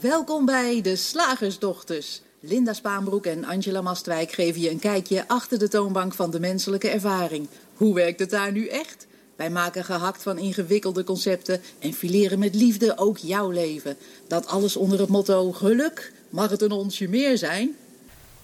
Welkom bij de Slagersdochters. Linda Spaanbroek en Angela Mastwijk geven je een kijkje achter de toonbank van de menselijke ervaring. Hoe werkt het daar nu echt? Wij maken gehakt van ingewikkelde concepten en fileren met liefde ook jouw leven. Dat alles onder het motto geluk. Mag het een onsje meer zijn?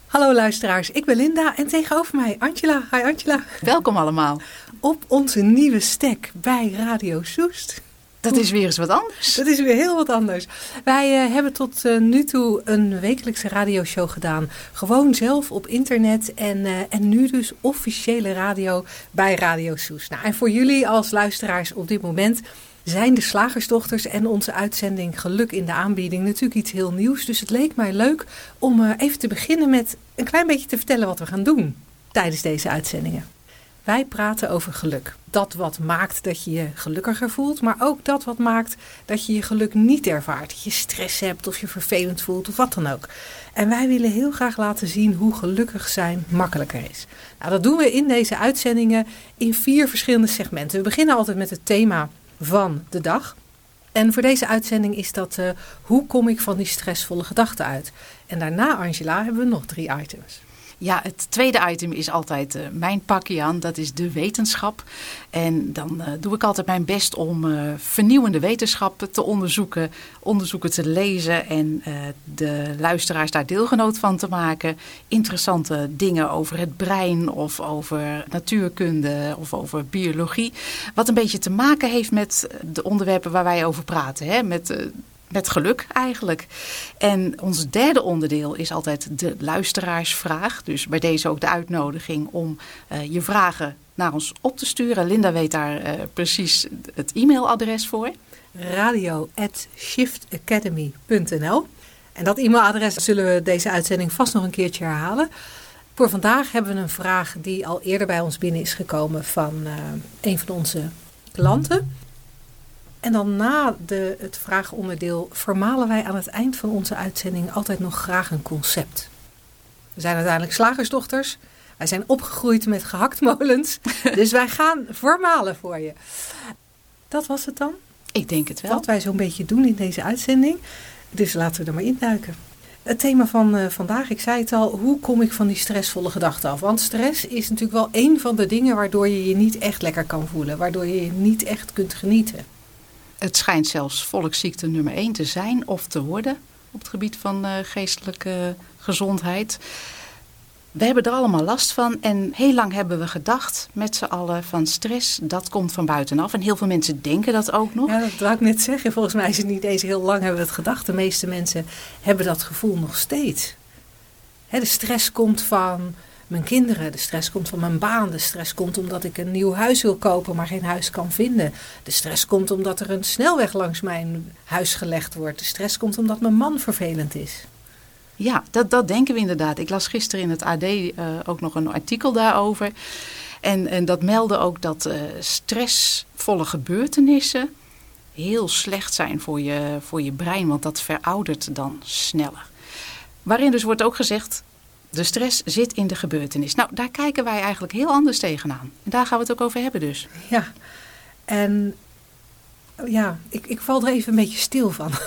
Hallo luisteraars, ik ben Linda en tegenover mij Angela. Hi Angela. Welkom allemaal. Op onze nieuwe stek bij Radio Soest. Dat is weer eens wat anders. Dat is weer heel wat anders. Wij uh, hebben tot uh, nu toe een wekelijkse radioshow gedaan. Gewoon zelf op internet en, uh, en nu dus officiële radio bij Radio Soes. Nou, en voor jullie als luisteraars op dit moment zijn de Slagersdochters en onze uitzending Geluk in de aanbieding natuurlijk iets heel nieuws. Dus het leek mij leuk om even te beginnen met een klein beetje te vertellen wat we gaan doen tijdens deze uitzendingen. Wij praten over geluk. Dat wat maakt dat je je gelukkiger voelt, maar ook dat wat maakt dat je je geluk niet ervaart. Dat je stress hebt of je vervelend voelt of wat dan ook. En wij willen heel graag laten zien hoe gelukkig zijn makkelijker is. Nou, dat doen we in deze uitzendingen in vier verschillende segmenten. We beginnen altijd met het thema van de dag. En voor deze uitzending is dat uh, hoe kom ik van die stressvolle gedachten uit? En daarna, Angela, hebben we nog drie items. Ja, het tweede item is altijd uh, mijn pakje aan. Dat is de wetenschap. En dan uh, doe ik altijd mijn best om uh, vernieuwende wetenschappen te onderzoeken. Onderzoeken te lezen en de luisteraars daar deelgenoot van te maken. Interessante dingen over het brein of over natuurkunde of over biologie. Wat een beetje te maken heeft met de onderwerpen waar wij over praten. Hè? Met met geluk eigenlijk. En ons derde onderdeel is altijd de luisteraarsvraag. Dus bij deze ook de uitnodiging om uh, je vragen naar ons op te sturen. Linda weet daar uh, precies het e-mailadres voor. Radio En dat e-mailadres zullen we deze uitzending vast nog een keertje herhalen. Voor vandaag hebben we een vraag die al eerder bij ons binnen is gekomen van uh, een van onze klanten. En dan na de, het vraagonderdeel vermalen wij aan het eind van onze uitzending altijd nog graag een concept. We zijn uiteindelijk slagersdochters. Wij zijn opgegroeid met gehaktmolens. dus wij gaan vermalen voor je. Dat was het dan? Ik denk het wel. Wat wij zo'n beetje doen in deze uitzending. Dus laten we er maar induiken. Het thema van uh, vandaag, ik zei het al, hoe kom ik van die stressvolle gedachten af? Want stress is natuurlijk wel een van de dingen waardoor je je niet echt lekker kan voelen. Waardoor je je niet echt kunt genieten. Het schijnt zelfs volksziekte nummer 1 te zijn of te worden op het gebied van uh, geestelijke gezondheid. We hebben er allemaal last van en heel lang hebben we gedacht met z'n allen van stress, dat komt van buitenaf. En heel veel mensen denken dat ook nog. Ja, dat wou ik net zeggen. Volgens mij is het niet eens heel lang hebben we het gedacht. De meeste mensen hebben dat gevoel nog steeds. de stress komt van mijn kinderen. De stress komt van mijn baan. De stress komt omdat ik een nieuw huis wil kopen, maar geen huis kan vinden. De stress komt omdat er een snelweg langs mijn huis gelegd wordt. De stress komt omdat mijn man vervelend is. Ja, dat, dat denken we inderdaad. Ik las gisteren in het AD uh, ook nog een artikel daarover. En, en dat meldde ook dat uh, stressvolle gebeurtenissen heel slecht zijn voor je, voor je brein, want dat veroudert dan sneller. Waarin dus wordt ook gezegd, de stress zit in de gebeurtenis. Nou, daar kijken wij eigenlijk heel anders tegenaan. En daar gaan we het ook over hebben dus. Ja, en ja, ik, ik val er even een beetje stil van.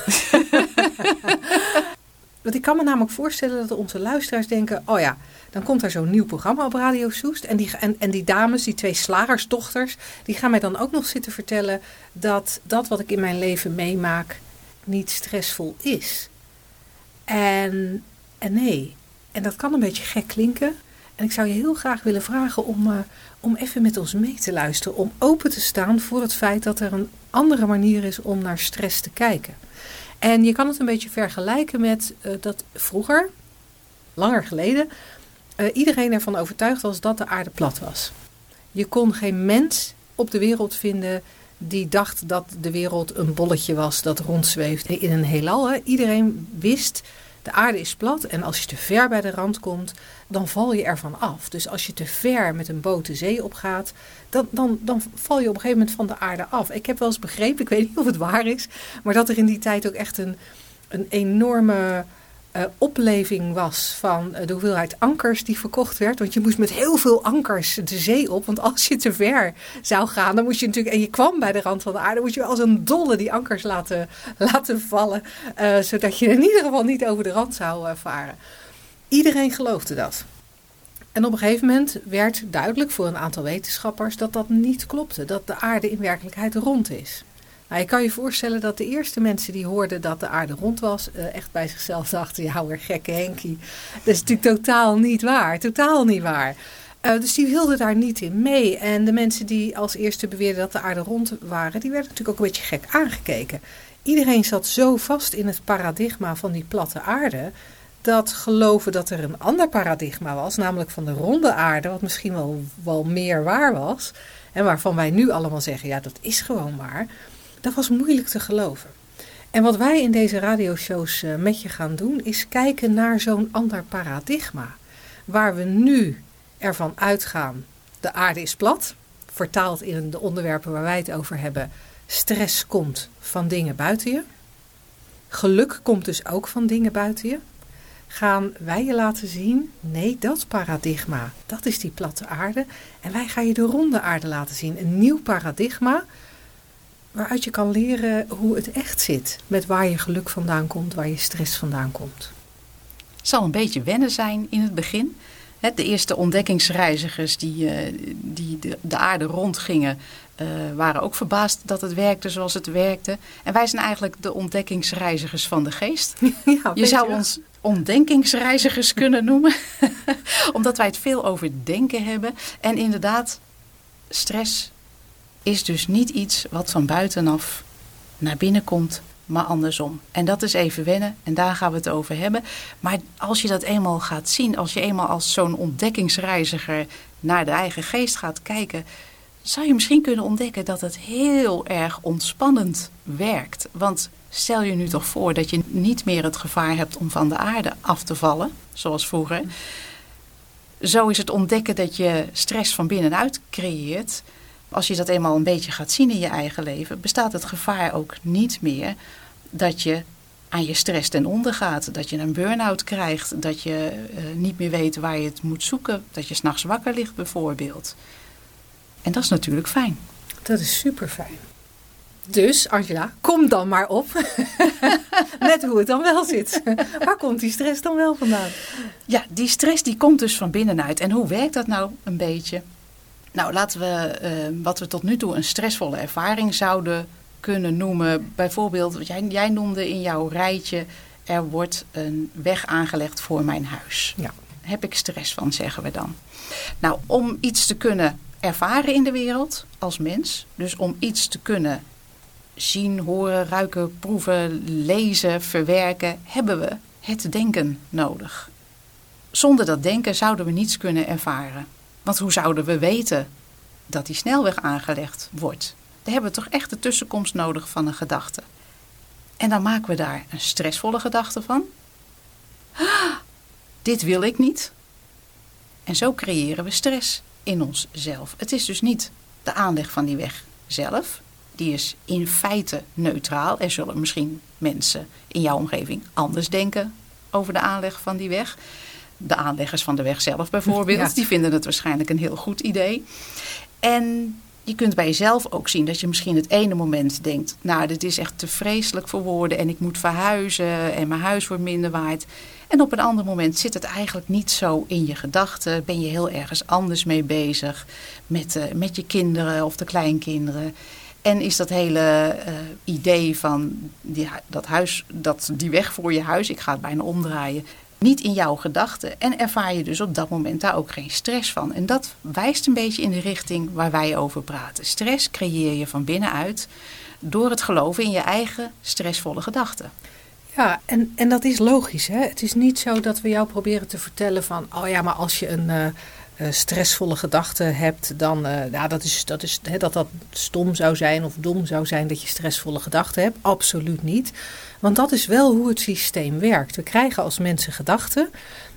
Want ik kan me namelijk voorstellen dat onze luisteraars denken... oh ja, dan komt er zo'n nieuw programma op Radio Soest... En die, en, en die dames, die twee slagersdochters... die gaan mij dan ook nog zitten vertellen... dat dat wat ik in mijn leven meemaak niet stressvol is. En, en nee, en dat kan een beetje gek klinken. En ik zou je heel graag willen vragen om, uh, om even met ons mee te luisteren. Om open te staan voor het feit dat er een andere manier is om naar stress te kijken. En je kan het een beetje vergelijken met uh, dat vroeger, langer geleden, uh, iedereen ervan overtuigd was dat de aarde plat was. Je kon geen mens op de wereld vinden die dacht dat de wereld een bolletje was dat rondzweeft in een heelal. Iedereen wist de aarde is plat en als je te ver bij de rand komt, dan val je ervan af. Dus als je te ver met een boot de zee opgaat, dan, dan, dan val je op een gegeven moment van de aarde af. Ik heb wel eens begrepen, ik weet niet of het waar is, maar dat er in die tijd ook echt een, een enorme uh, opleving was van uh, de hoeveelheid ankers die verkocht werd. Want je moest met heel veel ankers de zee op. Want als je te ver zou gaan, dan moest je natuurlijk. En je kwam bij de rand van de aarde, moest je als een dolle die ankers laten, laten vallen. Uh, zodat je in ieder geval niet over de rand zou varen. Iedereen geloofde dat. En op een gegeven moment werd duidelijk voor een aantal wetenschappers dat dat niet klopte. Dat de aarde in werkelijkheid rond is. Nou, je kan je voorstellen dat de eerste mensen die hoorden dat de aarde rond was, uh, echt bij zichzelf dachten: ja, weer gekke Henkie. Dat is natuurlijk totaal niet waar. Totaal niet waar. Uh, dus die wilden daar niet in mee. En de mensen die als eerste beweerden dat de aarde rond waren, die werden natuurlijk ook een beetje gek aangekeken. Iedereen zat zo vast in het paradigma van die platte aarde. Dat geloven dat er een ander paradigma was, namelijk van de ronde aarde, wat misschien wel, wel meer waar was. En waarvan wij nu allemaal zeggen: ja, dat is gewoon waar dat was moeilijk te geloven. En wat wij in deze radioshows uh, met je gaan doen, is kijken naar zo'n ander paradigma. Waar we nu ervan uitgaan, de aarde is plat, vertaald in de onderwerpen waar wij het over hebben. Stress komt van dingen buiten je. Geluk komt dus ook van dingen buiten je. Gaan wij je laten zien, nee, dat paradigma, dat is die platte aarde. En wij gaan je de ronde aarde laten zien. Een nieuw paradigma waaruit je kan leren hoe het echt zit. Met waar je geluk vandaan komt, waar je stress vandaan komt. Het zal een beetje wennen zijn in het begin. De eerste ontdekkingsreizigers die, eh, die de aarde rondgingen, uh, waren ook verbaasd dat het werkte zoals het werkte. En wij zijn eigenlijk de ontdekkingsreizigers van de geest. Ja, je zou ons ontdekkingsreizigers kunnen noemen, omdat wij het veel over denken hebben. En inderdaad, stress is dus niet iets wat van buitenaf naar binnen komt, maar andersom. En dat is even wennen en daar gaan we het over hebben. Maar als je dat eenmaal gaat zien, als je eenmaal als zo'n ontdekkingsreiziger naar de eigen geest gaat kijken, zou je misschien kunnen ontdekken dat het heel erg ontspannend werkt. Want stel je nu toch voor dat je niet meer het gevaar hebt om van de aarde af te vallen, zoals vroeger. Zo is het ontdekken dat je stress van binnenuit creëert als je dat eenmaal een beetje gaat zien in je eigen leven, bestaat het gevaar ook niet meer dat je aan je stress ten onder gaat. Dat je een burn-out krijgt, dat je uh, niet meer weet waar je het moet zoeken, dat je s'nachts wakker ligt bijvoorbeeld. En dat is natuurlijk fijn. Dat is super fijn. Dus, Angela, kom dan maar op. Net hoe het dan wel zit. Waar komt die stress dan wel vandaan? Ja, die stress die komt dus van binnenuit. En hoe werkt dat nou een beetje? Nou, laten we uh, wat we tot nu toe een stressvolle ervaring zouden kunnen noemen. Bijvoorbeeld, jij, jij noemde in jouw rijtje, er wordt een weg aangelegd voor mijn huis. Ja. Heb ik stress van, zeggen we dan. Nou, om iets te kunnen ervaren in de wereld als mens, dus om iets te kunnen zien, horen, ruiken, proeven, lezen, verwerken, hebben we het denken nodig. Zonder dat denken zouden we niets kunnen ervaren. Want hoe zouden we weten dat die snelweg aangelegd wordt? Dan hebben we toch echt de tussenkomst nodig van een gedachte. En dan maken we daar een stressvolle gedachte van. Ah, dit wil ik niet. En zo creëren we stress in onszelf. Het is dus niet de aanleg van die weg zelf. Die is in feite neutraal. Er zullen misschien mensen in jouw omgeving anders denken over de aanleg van die weg de aanleggers van de weg zelf bijvoorbeeld. Die vinden het waarschijnlijk een heel goed idee. En je kunt bij jezelf ook zien dat je misschien het ene moment denkt... nou, dit is echt te vreselijk voor woorden en ik moet verhuizen en mijn huis wordt minder waard. En op een ander moment zit het eigenlijk niet zo in je gedachten. Ben je heel ergens anders mee bezig met, uh, met je kinderen of de kleinkinderen. En is dat hele uh, idee van die, dat huis, dat, die weg voor je huis, ik ga het bijna omdraaien, niet in jouw gedachten. En ervaar je dus op dat moment daar ook geen stress van. En dat wijst een beetje in de richting waar wij over praten. Stress creëer je van binnenuit door het geloven in je eigen stressvolle gedachten. Ja, en, en dat is logisch. Hè? Het is niet zo dat we jou proberen te vertellen van... oh ja, maar als je een uh, stressvolle gedachte hebt... dan ja, dat, is, dat, is, hè, dat dat stom zou zijn of dom zou zijn dat je stressvolle gedachten hebt. Absoluut niet. Want dat is wel hoe het systeem werkt. We krijgen als mensen gedachten.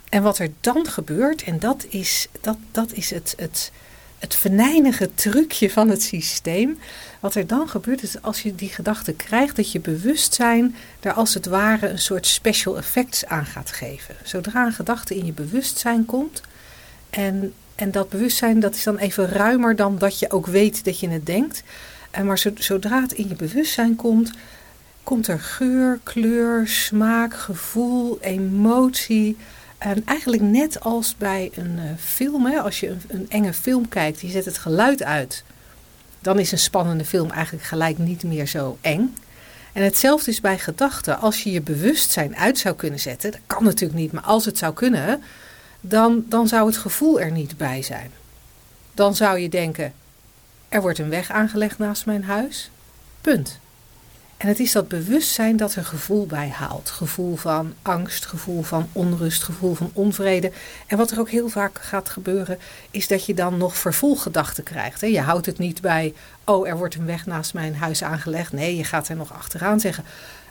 En wat er dan gebeurt, en dat is, dat, dat is het, het, het venijnige trucje van het systeem. Wat er dan gebeurt is als je die gedachte krijgt, dat je bewustzijn er als het ware een soort special effects aan gaat geven. Zodra een gedachte in je bewustzijn komt, en, en dat bewustzijn dat is dan even ruimer dan dat je ook weet dat je het denkt. En maar zodra het in je bewustzijn komt, komt er geur, kleur, smaak, gevoel, emotie. En eigenlijk net als bij een uh, film, als je een, een, enge film kijkt, je zet het geluid uit. Dan is een spannende film eigenlijk gelijk niet meer zo eng. En hetzelfde is bij gedachten. Als je je bewustzijn uit zou kunnen zetten, dat kan natuurlijk niet, maar als het zou kunnen, dan, dan zou het gevoel er niet bij zijn. Dan zou je denken, er wordt een weg aangelegd naast mijn huis. Punt. En het is dat bewustzijn dat er gevoel bij haalt. Gevoel van angst, gevoel van onrust, gevoel van onvrede. En wat er ook heel vaak gaat gebeuren, is dat je dan nog vervolggedachten krijgt. Je houdt het niet bij, oh, er wordt een weg naast mijn huis aangelegd. Nee, je gaat er nog achteraan zeggen.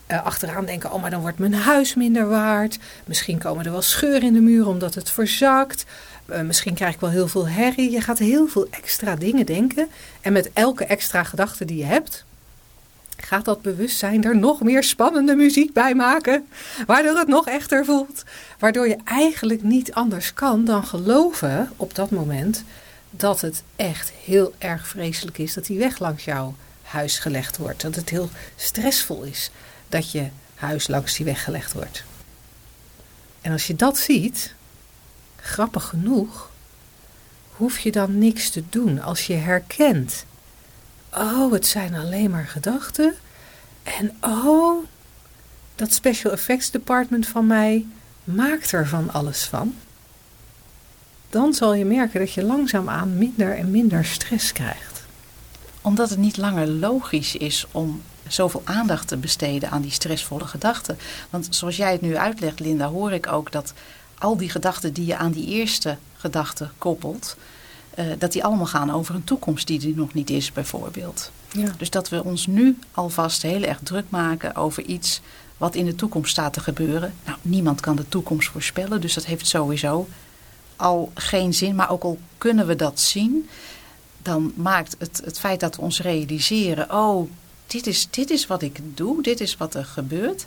Uh, achteraan denken, oh, maar dan wordt mijn huis minder waard. Misschien komen er wel scheuren in de muur omdat het verzakt. Uh, misschien krijg ik wel heel veel herrie. Je gaat heel veel extra dingen denken. En met elke extra gedachte die je hebt, gaat dat bewustzijn er nog meer spannende muziek bij maken, waardoor het nog echter voelt. Waardoor je eigenlijk niet anders kan dan geloven op dat moment dat het echt heel erg vreselijk is dat die weg langs jouw huis gelegd wordt. Dat het heel stressvol is dat je huis langs die weg gelegd wordt. En als je dat ziet, grappig genoeg, hoef je dan niks te doen als je herkent oh, het zijn alleen maar gedachten. En oh, dat special effects department van mij maakt er van alles van. Dan zal je merken dat je langzaamaan minder en minder stress krijgt. Omdat het niet langer logisch is om zoveel aandacht te besteden aan die stressvolle gedachten. Want zoals jij het nu uitlegt, Linda, hoor ik ook dat al die gedachten die je aan die eerste gedachte koppelt, uh, dat die allemaal gaan over een toekomst die er nog niet is, bijvoorbeeld. Ja. Dus dat we ons nu alvast heel erg druk maken over iets wat in de toekomst staat te gebeuren. Nou, niemand kan de toekomst voorspellen, dus dat heeft sowieso al geen zin. Maar ook al kunnen we dat zien, dan maakt het, het feit dat we ons realiseren: oh, dit is, dit is wat ik doe, dit is wat er gebeurt.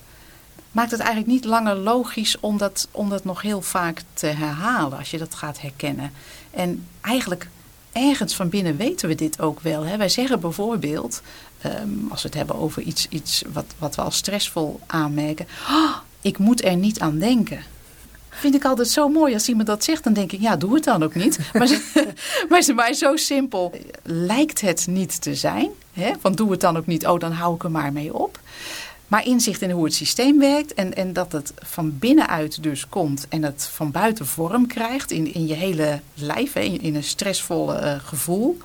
Maakt het eigenlijk niet langer logisch om dat, om dat nog heel vaak te herhalen als je dat gaat herkennen. En eigenlijk ergens van binnen weten we dit ook wel. Hè? Wij zeggen bijvoorbeeld, ehm, als we het hebben over iets, iets wat, wat we als stressvol aanmerken. Oh, ik moet er niet aan denken. Vind ik altijd zo mooi als iemand dat zegt. Dan denk ik, ja, doe het dan ook niet. Maar, maar, maar zo simpel lijkt het niet te zijn. Hè? Van doe het dan ook niet. Oh, dan hou ik er maar mee op. Maar inzicht in hoe het systeem werkt en, en dat het van binnenuit dus komt en het van buiten vorm krijgt in, in je hele lijf, in, een stressvolle uh, gevoel.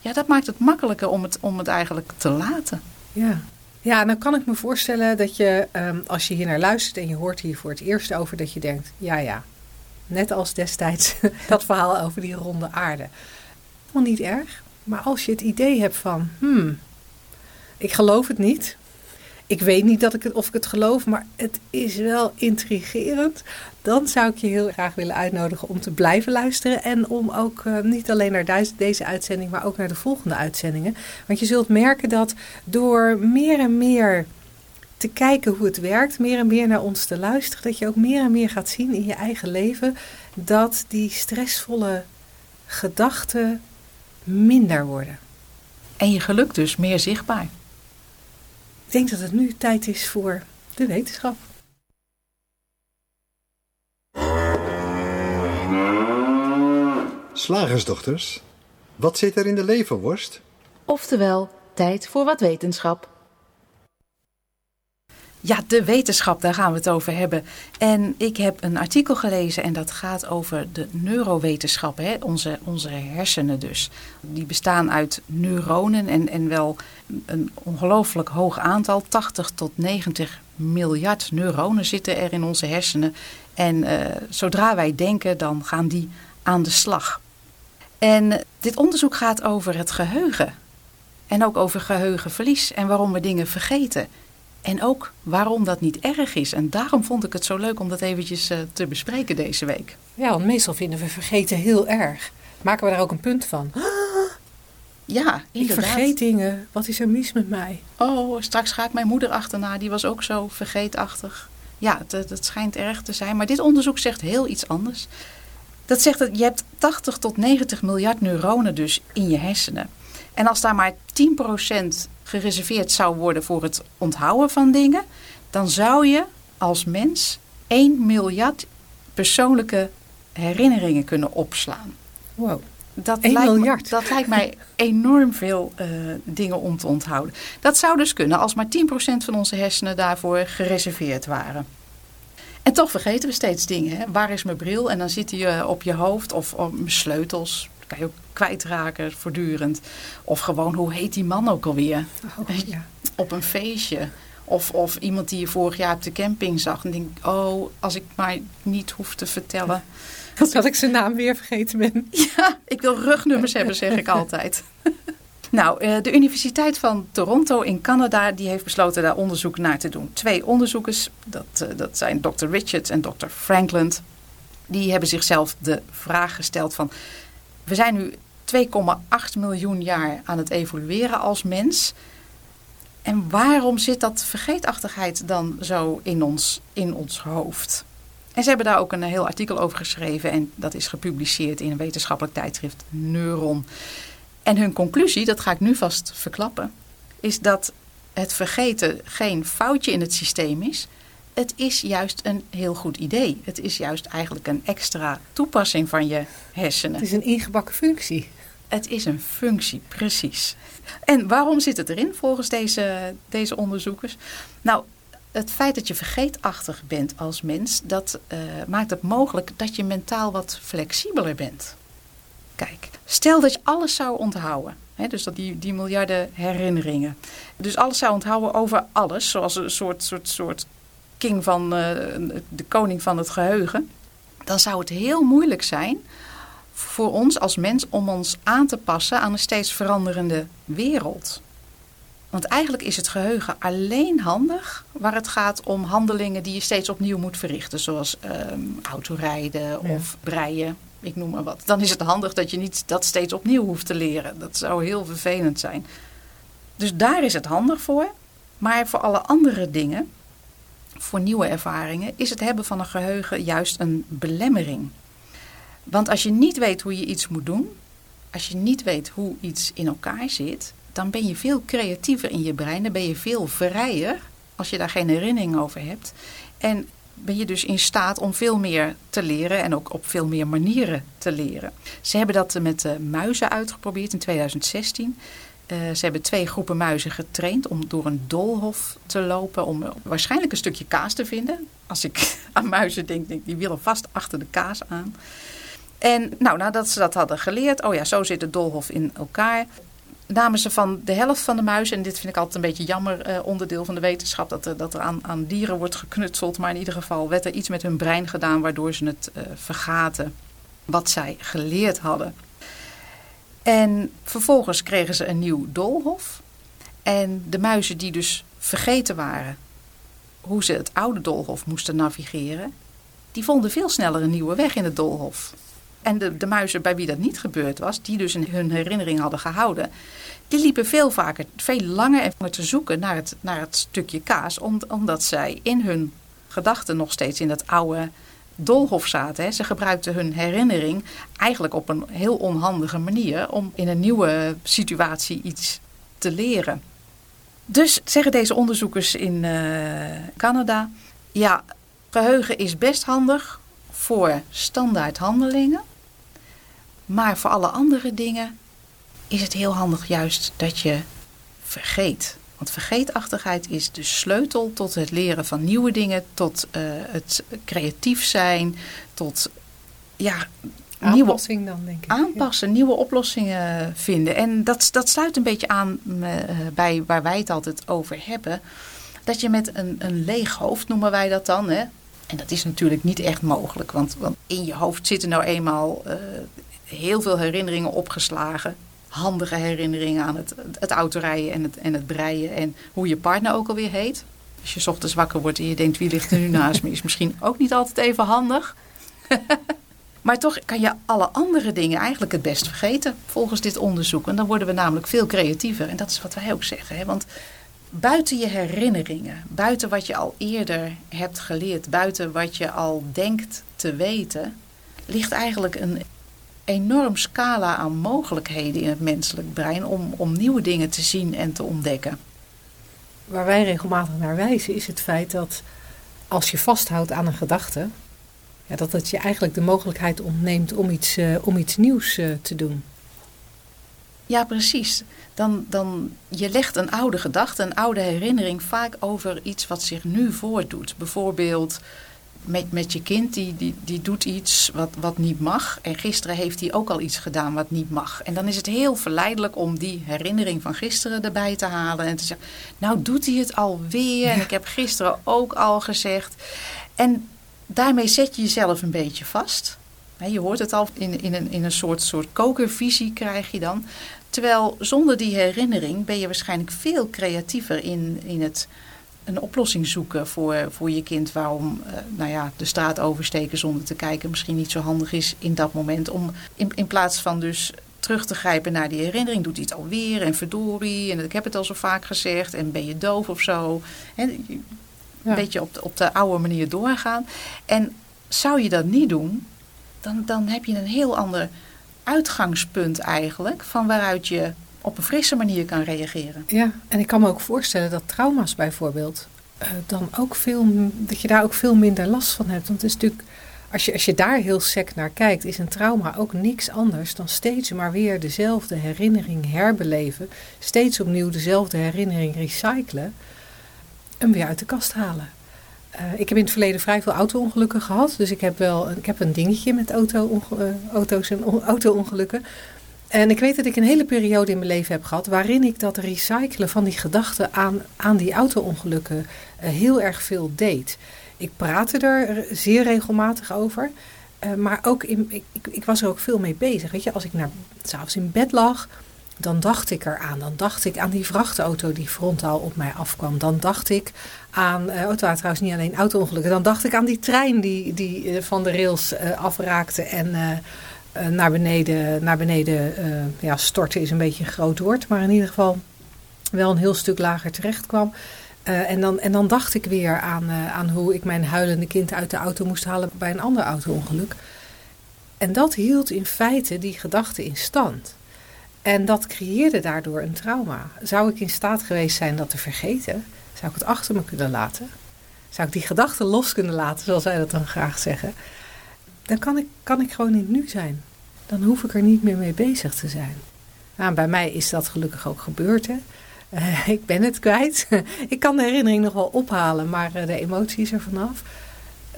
Ja, dat maakt het makkelijker om het, om het eigenlijk te laten. Ja. Ja, nou kan ik me voorstellen dat je, um, als je hier naar luistert en je hoort hier voor het eerst over, dat je denkt, ja ja, net als destijds dat verhaal over die ronde aarde. Helemaal niet erg, maar als je het idee hebt van, hmm, ik geloof het niet, ik weet niet dat ik het, of ik het geloof, maar het is wel intrigerend. Dan zou ik je heel graag willen uitnodigen om te blijven luisteren. En om ook uh, niet alleen naar deze uitzending, maar ook naar de volgende uitzendingen. Want je zult merken dat door meer en meer te kijken hoe het werkt, meer en meer naar ons te luisteren, dat je ook meer en meer gaat zien in je eigen leven dat die stressvolle gedachten minder worden. En je geluk dus meer zichtbaar. Ik denk dat het nu tijd is voor de wetenschap. Slagersdochters, wat zit er in de leverworst? Oftewel, tijd voor wat wetenschap. Ja, de wetenschap, daar gaan we het over hebben. En ik heb een artikel gelezen en dat gaat over de neurowetenschap. Hè? Onze, onze hersenen dus. Die bestaan uit neuronen en, en wel een ongelooflijk hoog aantal. 80 tot 90 miljard neuronen zitten er in onze hersenen. En uh, zodra wij denken, dan gaan die aan de slag. En dit onderzoek gaat over het geheugen. En ook over geheugenverlies en waarom we dingen vergeten. En ook waarom dat niet erg is. En daarom vond ik het zo leuk om dat eventjes uh, te bespreken deze week. Ja, want meestal vinden we vergeten heel erg. maken we daar ook een punt van. Ja, Ik inderdaad. vergeet dingen. Wat is er mis met mij? Oh, straks ga ik mijn moeder achterna. Die was ook zo vergeetachtig. Ja, het schijnt erg te zijn. Maar dit onderzoek zegt heel iets anders. Dat zegt dat je hebt 80 tot 90 miljard neuronen dus in je hersenen. En als daar maar 10% gereserveerd zou worden voor het onthouden van dingen... dan zou je als mens 1 miljard persoonlijke herinneringen kunnen opslaan. Wow. Dat 1 lijkt miljard. Me, dat lijkt mij enorm veel eh, dingen om te onthouden. Dat zou dus kunnen als maar 10% van onze hersenen daarvoor gereserveerd waren. En toch vergeten we steeds dingen. Hè? Waar is mijn bril? En dan zit hij eh, op je hoofd of op mijn sleutels. Kan je ook kwijtraken voortdurend. Of gewoon, hoe heet die man ook alweer? Oh, ja. Op een feestje. Of, of iemand die je vorig jaar op de camping zag. En denk, oh, als ik maar niet hoef te vertellen. Dat ik zijn naam weer vergeten ben. Ja, ik wil rugnummers hebben, zeg ik altijd. Nou, eh, de Universiteit van Toronto in Canada die heeft besloten daar onderzoek naar te doen. Twee onderzoekers, dat, eh, dat zijn Dr. Richards en Dr. Franklin. Die hebben zichzelf de vraag gesteld van... We zijn nu 2,8 miljoen jaar aan het evolueren als mens. En waarom zit dat vergeetachtigheid dan zo in ons, in ons hoofd? En ze hebben daar ook een heel artikel over geschreven. En dat is gepubliceerd in een wetenschappelijk tijdschrift Neuron. En hun conclusie, dat ga ik nu vast verklappen, is dat het vergeten geen foutje in het systeem is. Het is juist een heel goed idee. Het is juist eigenlijk een extra toepassing van je hersenen. Het is een ingebakken functie. Het is een functie, precies. En waarom zit het erin volgens deze, deze onderzoekers? Nou, het feit dat je vergeetachtig bent als mens, dat eh, maakt het mogelijk dat je mentaal wat flexibeler bent. Kijk, stel dat je alles zou onthouden. Dus dat die, die miljarden herinneringen. Dus alles zou onthouden over alles, zoals een soort, soort, soort king van eh, de koning van het geheugen. Dan zou het heel moeilijk zijn voor ons als mens om ons aan te passen aan een steeds veranderende wereld. Want eigenlijk is het geheugen alleen handig waar het gaat om handelingen die je steeds opnieuw moet verrichten. Zoals ehm, autorijden of breien, ik noem maar wat. Dan is het handig dat je niet dat steeds opnieuw hoeft te leren. Dat zou heel vervelend zijn. Dus daar is het handig voor. Maar voor alle andere dingen, voor nieuwe ervaringen, is het hebben van een geheugen juist een belemmering. Want als je niet weet hoe je iets moet doen, als je niet weet hoe iets in elkaar zit, dan ben je veel creatiever in je brein. Dan ben je veel vrijer als je daar geen herinnering over hebt. En ben je dus in staat om veel meer te leren en ook op veel meer manieren te leren. Ze hebben dat met muizen uitgeprobeerd in 2016. Uh, ze hebben twee groepen muizen getraind om door een doolhof te lopen. Om waarschijnlijk een stukje kaas te vinden. Als ik aan muizen denk, denk die willen vast achter de kaas aan. En nou, nadat ze dat hadden geleerd, oh ja, zo zit de doolhof in elkaar. Namen ze van de helft van de muizen, en dit vind ik altijd een beetje jammer uh, onderdeel van de wetenschap, dat er, dat er aan, aan, dieren wordt geknutseld. Maar in ieder geval werd er iets met hun brein gedaan waardoor ze het uh, vergaten wat zij geleerd hadden. En vervolgens kregen ze een nieuw doolhof. En de muizen die dus vergeten waren hoe ze het oude doolhof moesten navigeren, die vonden veel sneller een nieuwe weg in het doolhof. En de, de muizen bij wie dat niet gebeurd was, die dus hun herinnering hadden gehouden, die liepen veel vaker, veel langer en te zoeken naar het, naar het stukje kaas, om, omdat zij in hun gedachten nog steeds in dat oude doolhof zaten. Hè. Ze gebruikten hun herinnering eigenlijk op een heel onhandige manier om in een nieuwe situatie iets te leren. Dus zeggen deze onderzoekers in uh, Canada, ja, geheugen is best handig voor standaard handelingen. Maar voor alle andere dingen is het heel handig juist dat je vergeet. Want vergeetachtigheid is de sleutel tot het leren van nieuwe dingen, tot uh, het creatief zijn, tot ja, aanpassing nieuwe, dan denk ik. Aanpassen, ja. nieuwe oplossingen vinden. En dat, dat sluit een beetje aan uh, bij waar wij het altijd over hebben. Dat je met een, een leeg hoofd, noemen wij dat dan. Hè? En dat is natuurlijk niet echt mogelijk. Want, want in je hoofd zitten nou eenmaal uh, heel veel herinneringen opgeslagen. Handige herinneringen aan het, het autorijden en het, en het breien. En hoe je partner ook alweer heet. Als je ochtends wakker wordt en je denkt wie ligt er nu naast me. Is misschien ook niet altijd even handig. Maar toch kan je alle andere dingen eigenlijk het best vergeten volgens dit onderzoek. En dan worden we namelijk veel creatiever. En dat is wat wij ook zeggen. Hè? Want buiten je herinneringen, buiten wat je al eerder hebt geleerd, buiten wat je al denkt te weten, ligt eigenlijk een enorm scala aan mogelijkheden in het menselijk brein om, om nieuwe dingen te zien en te ontdekken. Waar wij regelmatig naar wijzen is het feit dat als je vasthoudt aan een gedachte, ja, dat het je eigenlijk de mogelijkheid ontneemt om iets, uh, om iets nieuws uh, te doen. Ja, precies. Dan, dan, je legt een oude gedachte, een oude herinnering vaak over iets wat zich nu voordoet. Bijvoorbeeld met, met je kind, die, die, die doet iets wat, wat niet mag. En gisteren heeft hij ook al iets gedaan wat niet mag. En dan is het heel verleidelijk om die herinnering van gisteren erbij te halen. En te zeggen, nou doet hij het alweer. En ik heb gisteren ook al gezegd. En daarmee zet je jezelf een beetje vast. Je hoort het al, in, in, een, in een soort, soort kokervisie krijg je dan. Terwijl zonder die herinnering ben je waarschijnlijk veel creatiever in, in het een oplossing zoeken voor, voor je kind. Waarom uh, nou ja, de straat oversteken zonder te kijken misschien niet zo handig is in dat moment. Om in, in plaats van dus terug te grijpen naar die herinnering. Doet hij het alweer en verdorie en ik heb het al zo vaak gezegd en ben je doof of zo. Een ja. beetje op de, op de oude manier doorgaan. En zou je dat niet doen, dan, dan heb je een heel ander uitgangspunt eigenlijk van waaruit je op een frisse manier kan reageren. Ja, en ik kan me ook voorstellen dat trauma's bijvoorbeeld uh, dan ook veel, dat je daar ook veel minder last van hebt. Want het is natuurlijk, als je, als je daar heel sec naar kijkt, is een trauma ook niks anders dan steeds maar weer dezelfde herinnering herbeleven, steeds opnieuw dezelfde herinnering recyclen en weer uit de kast halen. Uh, ik heb in het verleden vrij veel auto-ongelukken gehad. Dus ik heb wel ik heb een dingetje met auto uh, auto's en auto-ongelukken. En ik weet dat ik een hele periode in mijn leven heb gehad waarin ik dat recyclen van die gedachten aan, aan die auto-ongelukken uh, heel erg veel deed. Ik praatte er zeer regelmatig over. Uh, maar ook in, ik, ik, was er ook veel mee bezig. Weet je, als ik s'avonds in bed lag, dan dacht ik eraan. Dan dacht ik aan die vrachtauto die frontaal op mij afkwam. Dan dacht ik aan, uh, het waren trouwens niet alleen auto-ongelukken. Dan dacht ik aan die trein die, die van de rails afraakte en naar beneden, naar beneden ja, storten is een beetje een groot woord. Maar in ieder geval wel een heel stuk lager terecht kwam. en, dan, en dan dacht ik weer aan, aan hoe ik mijn huilende kind uit de auto moest halen bij een ander auto-ongeluk. En dat hield in feite die gedachte in stand. En dat creëerde daardoor een trauma. Zou ik in staat geweest zijn dat te vergeten? Zou ik het achter me kunnen laten? Zou ik die gedachten los kunnen laten, zoals zij dat dan graag zeggen? Dan kan ik, kan ik gewoon in nu zijn. Dan hoef ik er niet meer mee bezig te zijn. Nou, bij mij is dat gelukkig ook gebeurd. Hè? Uh, ik ben het kwijt. ik kan de herinnering nog wel ophalen, maar uh, de emotie is er vanaf.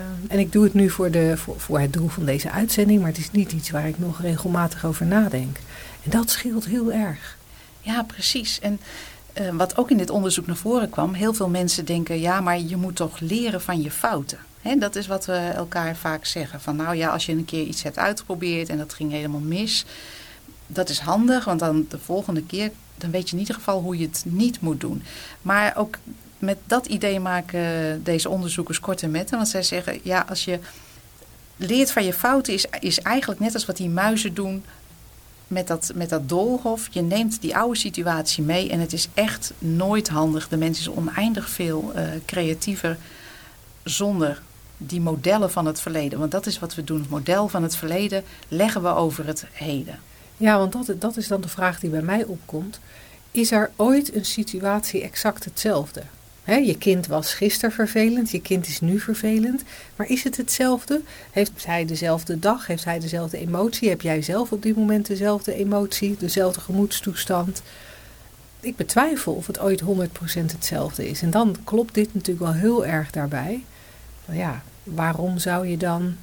Uh, en ik doe het nu voor, de, voor, voor het doel van deze uitzending, maar het is niet iets waar ik nog regelmatig over nadenk. En dat scheelt heel erg. Ja, precies. En uh, wat ook in dit onderzoek naar voren kwam, heel veel mensen denken, ja, maar je moet toch leren van je fouten. Dat is wat we elkaar vaak zeggen. Van nou ja, als je een keer iets hebt uitgeprobeerd en dat ging helemaal mis, dat is handig, want dan de volgende keer, dan weet je in ieder geval hoe je het niet moet doen. Maar ook met dat idee maken deze onderzoekers korte metten, want zij zeggen, ja, als je leert van je fouten, is, is eigenlijk net als wat die muizen doen met dat, met dat doolhof. Je neemt die oude situatie mee en het is echt nooit handig. De mens is oneindig veel uh, creatiever zonder die modellen van het verleden. Want dat is wat we doen. Het model van het verleden leggen we over het heden. Ja, want dat, dat is dan de vraag die bij mij opkomt. Is er ooit een situatie exact hetzelfde? He, je kind was gisteren vervelend, je kind is nu vervelend. Maar is het hetzelfde? Heeft hij dezelfde dag? Heeft hij dezelfde emotie? Heb jij zelf op dit moment dezelfde emotie, dezelfde gemoedstoestand? Ik betwijfel of het ooit 100% hetzelfde is. En dan klopt dit natuurlijk wel heel erg daarbij. Nou ja, waarom zou je dan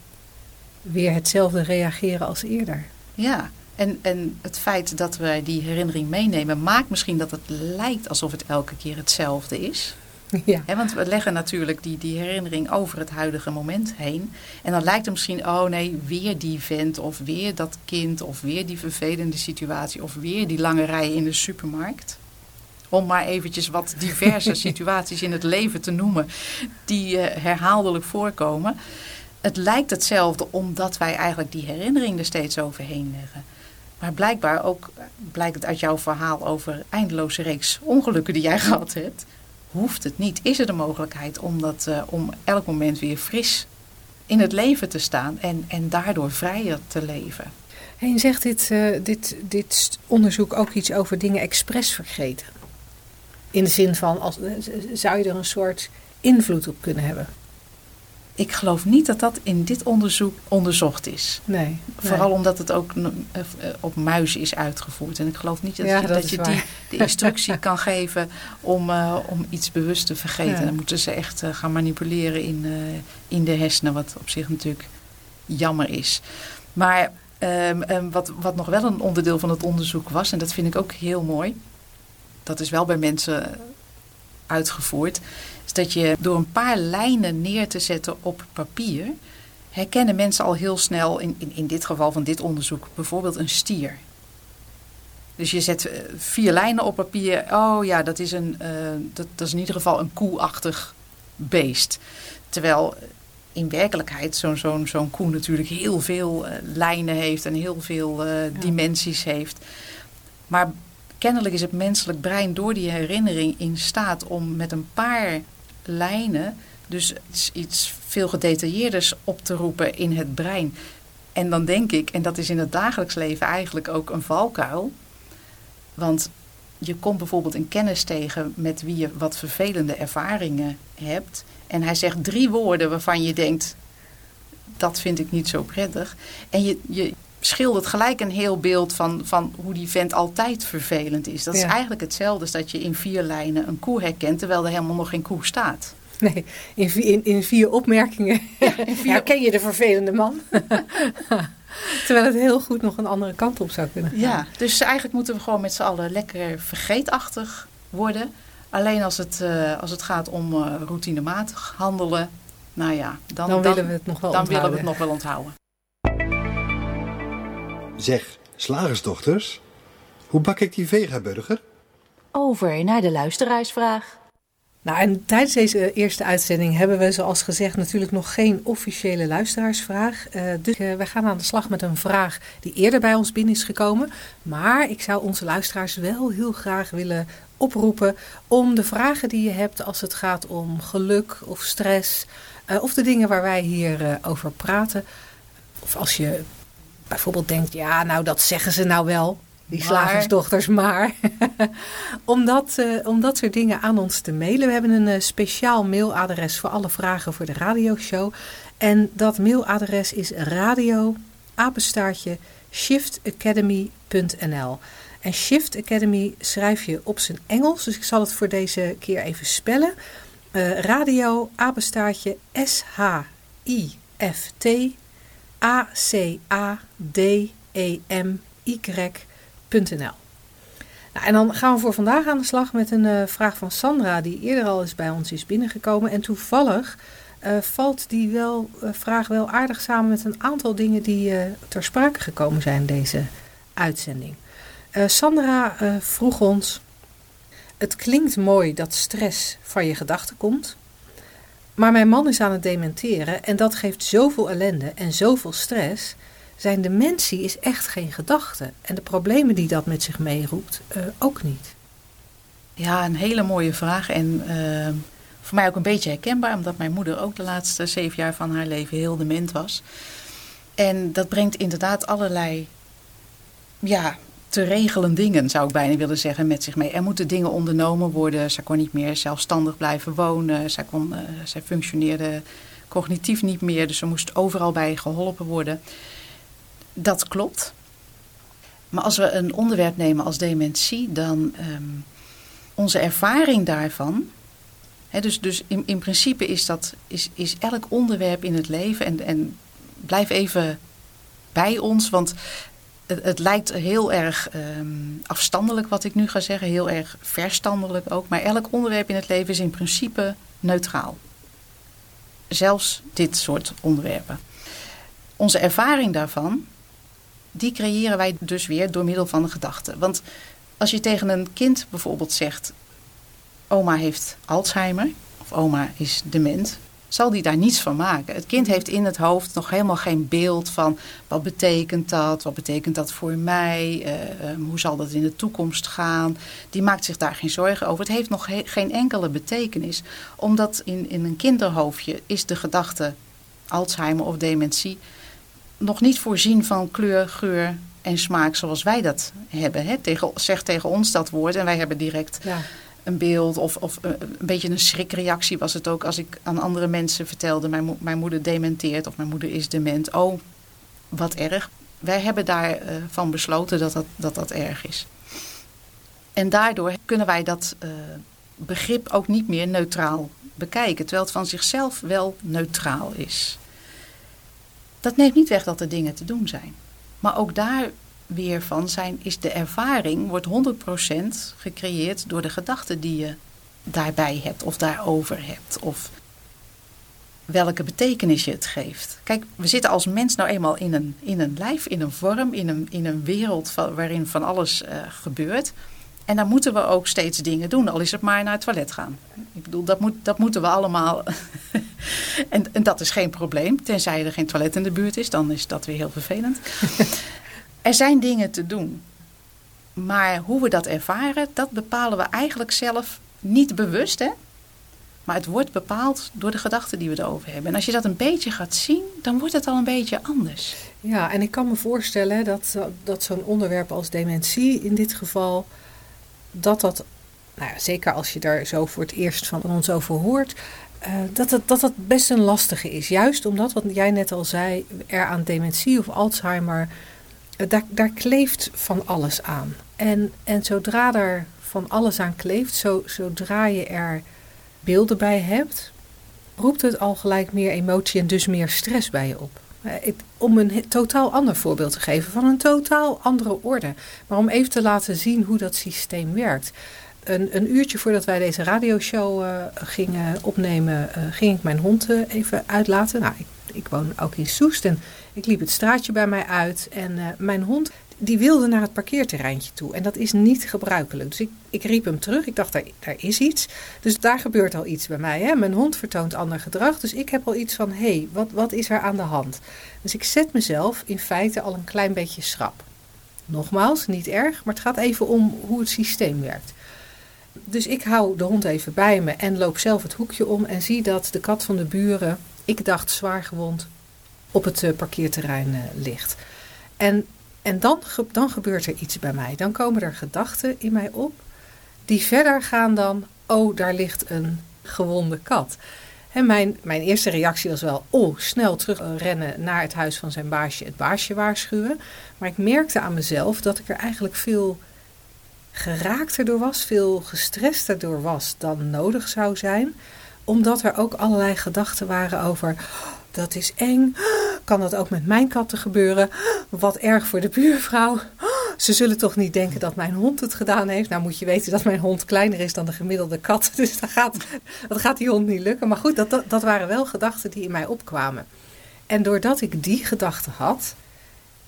weer hetzelfde reageren als eerder? Ja, en, en het feit dat we die herinnering meenemen, maakt misschien dat het lijkt alsof het elke keer hetzelfde is. Ja. want we leggen natuurlijk die, die herinnering over het huidige moment heen. En dan lijkt het misschien, oh nee, weer die vent of weer dat kind of weer die vervelende situatie of weer die lange rij in de supermarkt. Om maar eventjes wat diverse situaties in het leven te noemen die uh, herhaaldelijk voorkomen. het lijkt hetzelfde omdat wij eigenlijk die herinnering er steeds overheen leggen. Maar blijkbaar ook blijkt het uit jouw verhaal over eindeloze reeks ongelukken die jij gehad hebt. Hoeft het niet? Is er de mogelijkheid om, dat, uh, om elk moment weer fris in het leven te staan en, en daardoor vrijer te leven? En zegt dit, uh, dit, dit onderzoek ook iets over dingen expres vergeten? In de zin van, als, zou je er een soort invloed op kunnen hebben? Ik geloof niet dat dat in dit onderzoek onderzocht is. Nee. Vooral omdat het ook eh, op muizen is uitgevoerd. En ik geloof niet dat, ja, je, dat, dat je die de instructie kan geven om, uh, om iets bewust te vergeten. Ja. Dan moeten ze echt uh, gaan manipuleren in, uh, in de hersenen, wat op zich natuurlijk jammer is. Maar um, um, wat, wat nog wel een onderdeel van het onderzoek was, en dat vind ik ook heel mooi. Dat is wel bij mensen uitgevoerd is dat je door een paar lijnen neer te zetten op papier, herkennen mensen al heel snel, in, in, in dit geval van dit onderzoek, bijvoorbeeld een stier. Dus je zet vier lijnen op papier. Oh ja, dat is, een, uh, dat, dat is in ieder geval een koeachtig beest. Terwijl in werkelijkheid zo'n zo'n zo'n koe natuurlijk heel veel uh, lijnen heeft en heel veel uh, ja. dimensies heeft. Maar kennelijk is het menselijk brein door die herinnering in staat om met een paar lijnen dus iets, veel gedetailleerders op te roepen in het brein. En dan denk ik, en dat is in het dagelijks leven eigenlijk ook een valkuil. Want je komt bijvoorbeeld een kennis tegen met wie je wat vervelende ervaringen hebt. En hij zegt drie woorden waarvan je denkt, dat vind ik niet zo prettig. En je, je schildert gelijk een heel beeld van, van hoe die vent altijd vervelend is. Dat ja. is eigenlijk hetzelfde als dat je in vier lijnen een koe herkent, terwijl er helemaal nog geen koe staat. Nee, in, in, in vier opmerkingen ja, in vier... herken je de vervelende man. Terwijl het heel goed nog een andere kant op zou kunnen gaan. Ja, dus eigenlijk moeten we gewoon met z'n allen lekker vergeetachtig worden. Alleen als het, uh, als het gaat om uh, routinematig handelen, nou ja, dan, dan, willen we het nog wel dan onthouden. willen we het nog wel onthouden. Zeg, slagersdochters, hoe bak ik die vegaburger? Over naar de luisteraarsvraag. Nou, en tijdens deze eerste uitzending hebben we, zoals gezegd, natuurlijk nog geen officiële luisteraarsvraag. Uh, dus uh, wij gaan aan de slag met een vraag die eerder bij ons binnen is gekomen. Maar ik zou onze luisteraars wel heel graag willen oproepen om de vragen die je hebt als het gaat om geluk of stress, uh, of de dingen waar wij hier over praten. Of als je bijvoorbeeld denkt, ja, nou dat zeggen ze nou wel. Die maar. slagersdochters, maar om, dat, uh, om dat soort dingen aan ons te mailen. We hebben een uh, speciaal mailadres voor alle vragen voor de radioshow. En dat mailadres is radio apenstaartje shiftacademy.nl. En Shift Academy schrijf je op zijn Engels, dus ik zal het voor deze keer even spellen. Uh, radio apenstaartje S-H-I-F-T A-C-A-D-E-M-Y.nl. Nou, en dan gaan we voor vandaag aan de slag met een uh, vraag van Sandra, die eerder al eens bij ons is binnengekomen. En toevallig uh, valt die wel, uh, vraag wel aardig samen met een aantal dingen die ter sprake gekomen zijn deze uitzending. Sandra vroeg ons: Het klinkt mooi dat stress van je gedachten komt. Maar mijn man is aan het dementeren en dat geeft zoveel ellende en zoveel stress. Zijn dementie is echt geen gedachte. En de problemen die dat met zich meeroept, uh, ook niet. Ja, een hele mooie vraag. En uh, voor mij ook een beetje herkenbaar, omdat mijn moeder ook de laatste zeven jaar van haar leven heel dement was. En dat brengt inderdaad allerlei ja, te regelen dingen, zou ik bijna willen zeggen, met zich mee. Er moeten dingen ondernomen worden. Zij kon niet meer zelfstandig blijven wonen. Zij, kon, uh, zij functioneerde cognitief niet meer, dus ze moest overal bij geholpen worden. Dat klopt. Maar als we een onderwerp nemen als dementie, dan um, onze ervaring daarvan. Dus dus in, in principe is, dat, is, is elk onderwerp in het leven, en, en blijf even bij ons, want het, het, lijkt heel erg um, afstandelijk wat ik nu ga zeggen, heel erg verstandelijk ook. Maar elk onderwerp in het leven is in principe neutraal. Zelfs dit soort onderwerpen. Onze ervaring daarvan, die creëren wij dus weer door middel van de gedachten. Want als je tegen een kind bijvoorbeeld zegt: Oma heeft Alzheimer, of oma is dement, zal die daar niets van maken. Het kind heeft in het hoofd nog helemaal geen beeld van wat betekent dat, wat betekent dat voor mij, uh, um, hoe zal dat in de toekomst gaan. Die maakt zich daar geen zorgen over. Het heeft nog geen enkele betekenis, omdat in, in een kinderhoofdje is de gedachte Alzheimer of dementie nog niet voorzien van kleur, geur en smaak zoals wij dat hebben. Hè? Tegen, zeg tegen ons dat woord en wij hebben direct ja een beeld of, of eh, een beetje een schrikreactie was het ook als ik aan andere mensen vertelde: mijn, mijn moeder dementeert of mijn moeder is dement. Oh, wat erg. Wij hebben daarvan uh, van besloten dat dat, dat dat erg is. En daardoor kunnen wij dat uh, begrip ook niet meer neutraal bekijken, terwijl het van zichzelf wel neutraal is. Dat neemt niet weg dat er dingen te doen zijn. Maar ook daar weer van zijn, is de ervaring, wordt 100% gecreëerd door de gedachten die je daarbij hebt of daarover hebt. Of welke betekenis je het geeft. Kijk, we zitten als mens nou eenmaal in een, in een lijf, in een vorm, in een, in een wereld waarin van alles uh, gebeurt. En dan moeten we ook steeds dingen doen, al is het maar naar het toilet gaan. Ik bedoel, dat, moet, dat moeten we allemaal. en, en dat is geen probleem, tenzij er geen toilet in de buurt is, dan is dat weer heel vervelend. Er zijn dingen te doen. Maar hoe we dat ervaren, dat bepalen we eigenlijk zelf niet bewust. Hè? Maar het wordt bepaald door de gedachten die we erover hebben. En als je dat een beetje gaat zien, dan wordt het al een beetje anders. Ja, en ik kan me voorstellen dat, dat zo'n onderwerp als dementie in dit geval, dat dat, nou ja, zeker als je daar zo voor het eerst van ons over hoort, uh, dat, het, dat dat best een lastige is. Juist omdat, wat jij net al zei, er aan dementie of Alzheimer daar, daar kleeft van alles aan. En, en zodra er van alles aan kleeft, zo, zodra je er beelden bij hebt, roept het al gelijk meer emotie en dus meer stress bij je op. Eh, om een totaal ander voorbeeld te geven van een totaal andere orde. Maar om even te laten zien hoe dat systeem werkt. Een, een uurtje voordat wij deze radioshow uh, gingen opnemen, uh, ging ik mijn hond even uitlaten. Nou, ik, ik woon ook in Soest en ik liep het straatje bij mij uit en mijn hond die wilde naar het parkeerterreintje toe. En dat is niet gebruikelijk. Dus ik, ik riep hem terug. Ik dacht, daar, is iets. Dus daar gebeurt al iets bij mij. Hè? Mijn hond vertoont ander gedrag. Dus ik heb al iets van, hé, hey, wat, wat is er aan de hand? Dus ik zet mezelf in feite al een klein beetje schrap. Nogmaals, niet erg, maar het gaat even om hoe het systeem werkt. Dus ik hou de hond even bij me en loop zelf het hoekje om en zie dat de kat van de buren, ik dacht zwaar gewond, op het uh, parkeerterrein uh, ligt. En, en dan, dan gebeurt er iets bij mij. Dan komen er gedachten in mij op die verder gaan dan, oh, daar ligt een gewonde kat. En mijn, mijn eerste reactie was wel, oh, snel terugrennen naar het huis van zijn baasje, het baasje waarschuwen. Maar ik merkte aan mezelf dat ik er eigenlijk veel geraakter door was, veel gestrester door was dan nodig zou zijn. Omdat er ook allerlei gedachten waren over, dat is eng. Kan dat ook met mijn katten gebeuren? Wat erg voor de buurvrouw. Ze zullen toch niet denken dat mijn hond het gedaan heeft. Nou moet je weten dat mijn hond kleiner is dan de gemiddelde kat. Dus dat gaat, dat gaat die hond niet lukken. Maar goed, dat, dat, waren wel gedachten die in mij opkwamen. En doordat ik die gedachten had,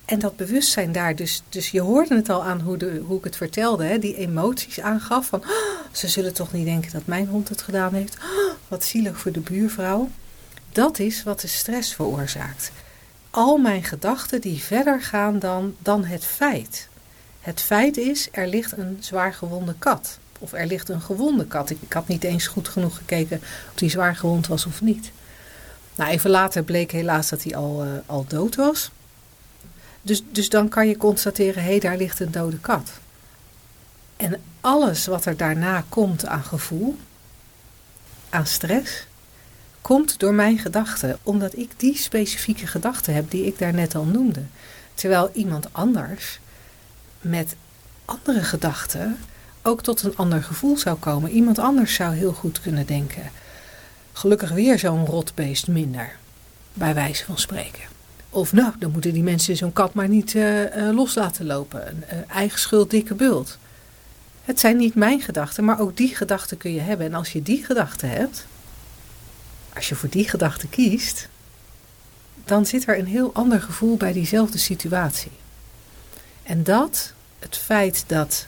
en dat bewustzijn daar, dus, dus je hoorde het al aan hoe, de, hoe ik het vertelde, hè, die emoties aangaf van, ze zullen toch niet denken dat mijn hond het gedaan heeft. wat zielig voor de buurvrouw. Dat is wat de stress veroorzaakt. Al mijn gedachten die verder gaan dan, dan het feit. Het feit is, er ligt een zwaar gewonde kat. Of er ligt een gewonde kat. Ik, had niet eens goed genoeg gekeken of die zwaar gewond was of niet. Nou, even later bleek helaas dat hij al, uh, al dood was. Dus, dus dan kan je constateren, hé, hey, daar ligt een dode kat. En alles wat er daarna komt aan gevoel, aan stress, komt door mijn gedachten, omdat ik die specifieke gedachten heb die ik daar net al noemde. Terwijl iemand anders met andere gedachten ook tot een ander gevoel zou komen. Iemand anders zou heel goed kunnen denken. Gelukkig weer zo'n rotbeest minder, bij wijze van spreken. Of nou, dan moeten die mensen zo'n kat maar niet uh, uh, los laten lopen. Uh, eigen schuld, dikke bult. Het zijn niet mijn gedachten, maar ook die gedachten kun je hebben. En als je die gedachten hebt, als je voor die gedachte kiest, dan zit er een heel ander gevoel bij diezelfde situatie. En dat, het feit dat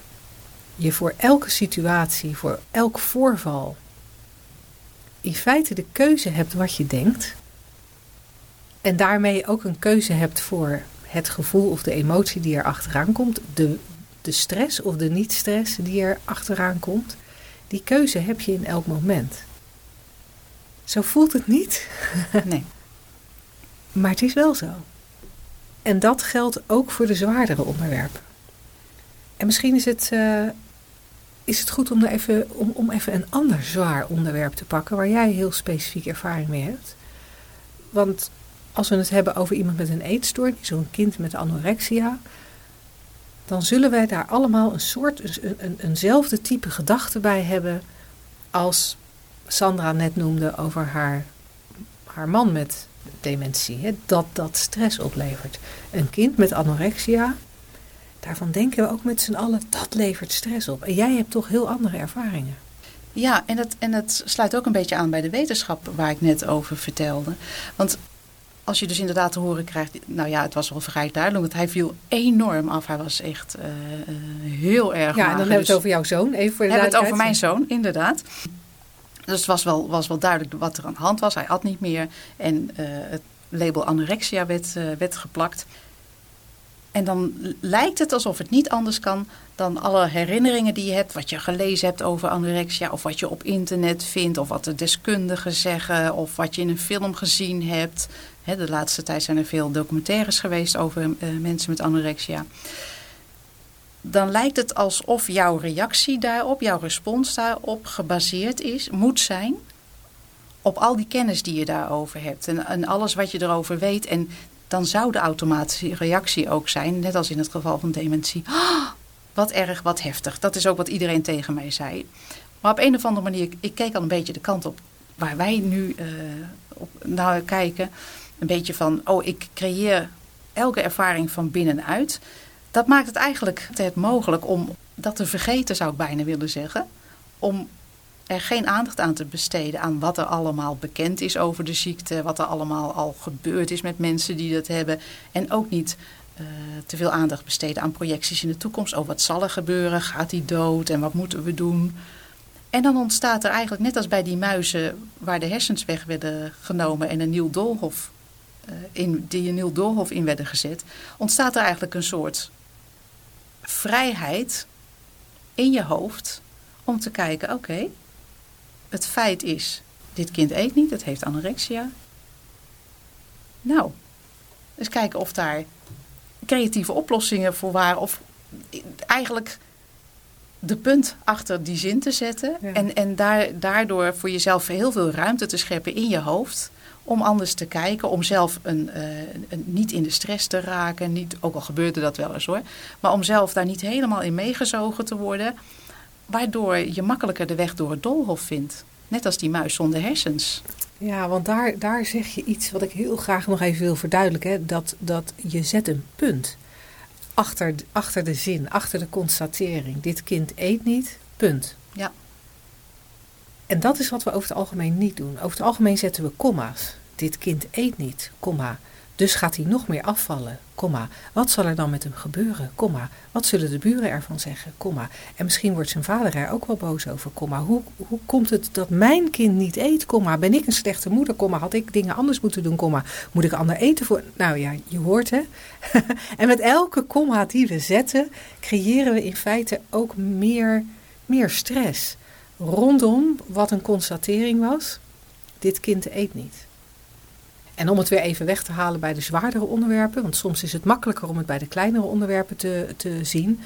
je voor elke situatie, voor elk voorval, in feite de keuze hebt wat je denkt. En daarmee ook een keuze hebt voor het gevoel of de emotie die er achteraan komt. De, de stress of de niet-stress die er achteraan komt. Die keuze heb je in elk moment. Zo voelt het niet. Nee. Maar het is wel zo. En dat geldt ook voor de zwaardere onderwerpen. En misschien is het, eh, is het goed om, er even, om, om even een ander zwaar onderwerp te pakken waar jij heel specifiek ervaring mee hebt. Want als we het hebben over iemand met een eetstoornis, zo'n kind met anorexia, dan zullen wij daar allemaal een soort, een, een, eenzelfde type gedachte bij hebben als Sandra net noemde over haar, haar man met dementie. Hè, dat dat stress oplevert. Een kind met anorexia, daarvan denken we ook met z'n allen, dat levert stress op. En jij hebt toch heel andere ervaringen. Ja, en het, en het sluit ook een beetje aan bij de wetenschap waar ik net over vertelde. Want als je dus inderdaad te horen krijgt, nou ja, het was wel vrij duidelijk, want hij viel enorm af. Hij was echt uh, heel erg. Ja, en dan hebben we het dus over jouw zoon, even voor de Hebben het over mijn zoon, inderdaad. Dus het was wel, was wel duidelijk wat er aan de hand was. Hij at niet meer en uh, het label anorexia werd, werd geplakt. En dan lijkt het alsof het niet anders kan dan alle herinneringen die je hebt, wat je gelezen hebt over anorexia, of wat je op internet vindt, of wat de deskundigen zeggen, of wat je in een film gezien hebt. de laatste tijd zijn er veel documentaires geweest over uh, mensen met anorexia. Dan lijkt het alsof jouw reactie daarop, jouw respons daarop gebaseerd is, moet zijn op al die kennis die je daarover hebt en, en alles wat je erover weet. En dan zou de automatische reactie ook zijn, net als in het geval van dementie. Oh, wat erg, wat heftig. Dat is ook wat iedereen tegen mij zei. Maar op een of andere manier, ik keek al een beetje de kant op waar wij nu uh, op, naar kijken. Een beetje van, oh, ik creëer elke ervaring van binnenuit. Dat maakt het eigenlijk het mogelijk om dat te vergeten, zou ik bijna willen zeggen. Om er geen aandacht aan te besteden aan wat er allemaal bekend is over de ziekte, wat er allemaal al gebeurd is met mensen die dat hebben. En ook niet uh, te veel aandacht besteden aan projecties in de toekomst. Oh, wat zal er gebeuren? Gaat hij dood? En wat moeten we doen? En dan ontstaat er eigenlijk, net als bij die muizen waar de hersens weg werden genomen en een nieuw doolhof, uh, in, die een nieuw doolhof in werden gezet, ontstaat er eigenlijk een soort vrijheid in je hoofd om te kijken, oké, het feit is, dit kind eet niet, het heeft anorexia. Nou, eens kijken of daar creatieve oplossingen voor waren. Of eigenlijk de punt achter die zin te zetten. En, en daar, daardoor voor jezelf heel veel ruimte te scheppen in je hoofd. Om anders te kijken, om zelf een, uh, een, niet in de stress te raken. Niet, ook al gebeurde dat wel eens hoor. Maar om zelf daar niet helemaal in meegezogen te worden. Waardoor je makkelijker de weg door het doolhof vindt. Net als die muis zonder hersens. Ja, want daar, daar zeg je iets wat ik heel graag nog even wil verduidelijken. Dat, dat je zet een punt achter, achter de zin, achter de constatering. Dit kind eet niet, punt. Ja. En dat is wat we over het algemeen niet doen. Over het algemeen zetten we komma's. Dit kind eet niet, komma. Dus gaat hij nog meer afvallen, komma. Wat zal er dan met hem gebeuren, komma. Wat zullen de buren ervan zeggen, komma. En misschien wordt zijn vader er ook wel boos over, komma. Hoe, hoe komt het dat mijn kind niet eet, komma. Ben ik een slechte moeder, komma. Had ik dingen anders moeten doen, komma. Moet ik ander eten voor... Nou ja, je hoort hè. en met elke komma die we zetten, creëren we in feite ook meer, meer stress. Rondom wat een constatering was, dit kind eet niet. En om het weer even weg te halen bij de zwaardere onderwerpen, want soms is het makkelijker om het bij de kleinere onderwerpen te, te zien,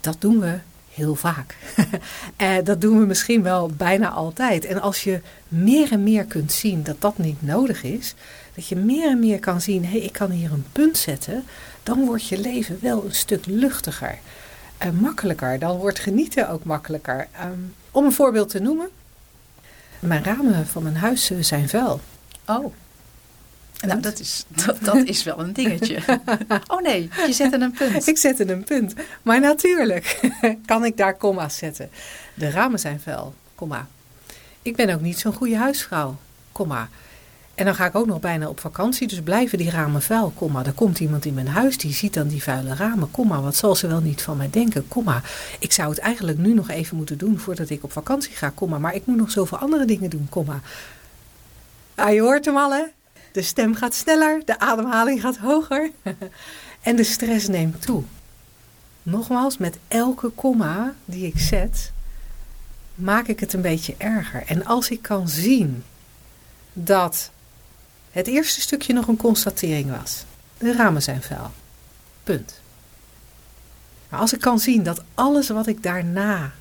dat doen we heel vaak. en dat doen we misschien wel bijna altijd. En als je meer en meer kunt zien dat dat niet nodig is, dat je meer en meer kan zien, hé, hey, ik kan hier een punt zetten, dan wordt je leven wel een stuk luchtiger. en makkelijker, dan wordt genieten ook makkelijker. Ehm, om een voorbeeld te noemen, mijn ramen van mijn huis eh, zijn vuil. Oh. Nou, dat is, dat, dat is wel een dingetje. Oh nee, je zet een punt. Ik zet een punt. Maar natuurlijk kan ik daar komma's zetten. De ramen zijn vuil, komma. Ik ben ook niet zo'n goede huisvrouw, komma. En dan ga ik ook nog bijna op vakantie, dus blijven die ramen vuil. Kom maar, er komt iemand in mijn huis, die ziet dan die vuile ramen. Kom maar, wat zal ze wel niet van mij denken? Kom maar, ik zou het eigenlijk nu nog even moeten doen voordat ik op vakantie ga. Kom maar, ik moet nog zoveel andere dingen doen. Kom maar. Ah, je hoort hem al, hè? De stem gaat sneller, de ademhaling gaat hoger en de stress neemt toe. Nogmaals, met elke komma die ik zet, maak ik het een beetje erger. En als ik kan zien dat het eerste stukje nog een constatering was. De ramen zijn vuil. Punt. Maar als ik kan zien dat alles wat ik daarna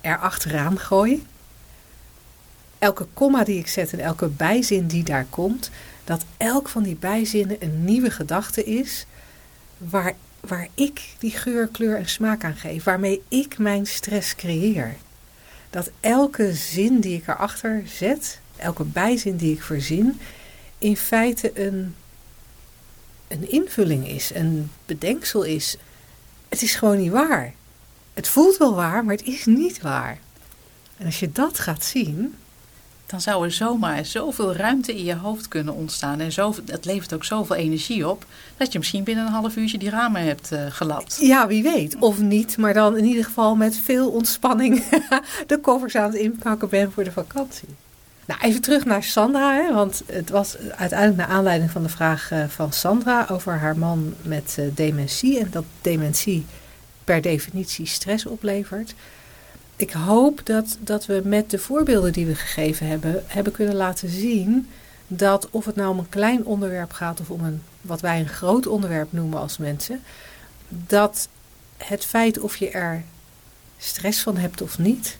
erachteraan gooi, elke komma die ik zet en elke bijzin die daar komt, dat elk van die bijzinnen een nieuwe gedachte is waar, waar ik die geur, kleur en smaak aan geef, waarmee ik mijn stress creëer. Dat elke zin die ik erachter zet, elke bijzin die ik verzin, in feite een, een invulling is, een bedenksel is. Het is gewoon niet waar. Het voelt wel waar, maar het is niet waar. En als je dat gaat zien. Dan zou er zomaar zoveel ruimte in je hoofd kunnen ontstaan. En zo, het levert ook zoveel energie op. Dat je misschien binnen een half uurtje die ramen hebt uh, gelapt. Ja, wie weet. Of niet. Maar dan in ieder geval met veel ontspanning de koffers aan het inpakken ben voor de vakantie. Nou, even terug naar Sandra, hè, want het was uiteindelijk naar aanleiding van de vraag uh, van Sandra over haar man met uh, dementie en dat dementie per definitie stress oplevert. Ik hoop dat, dat we met de voorbeelden die we gegeven hebben, hebben kunnen laten zien dat of het nou om een klein onderwerp gaat of om een wat wij een groot onderwerp noemen als mensen, dat het feit of je er stress van hebt of niet,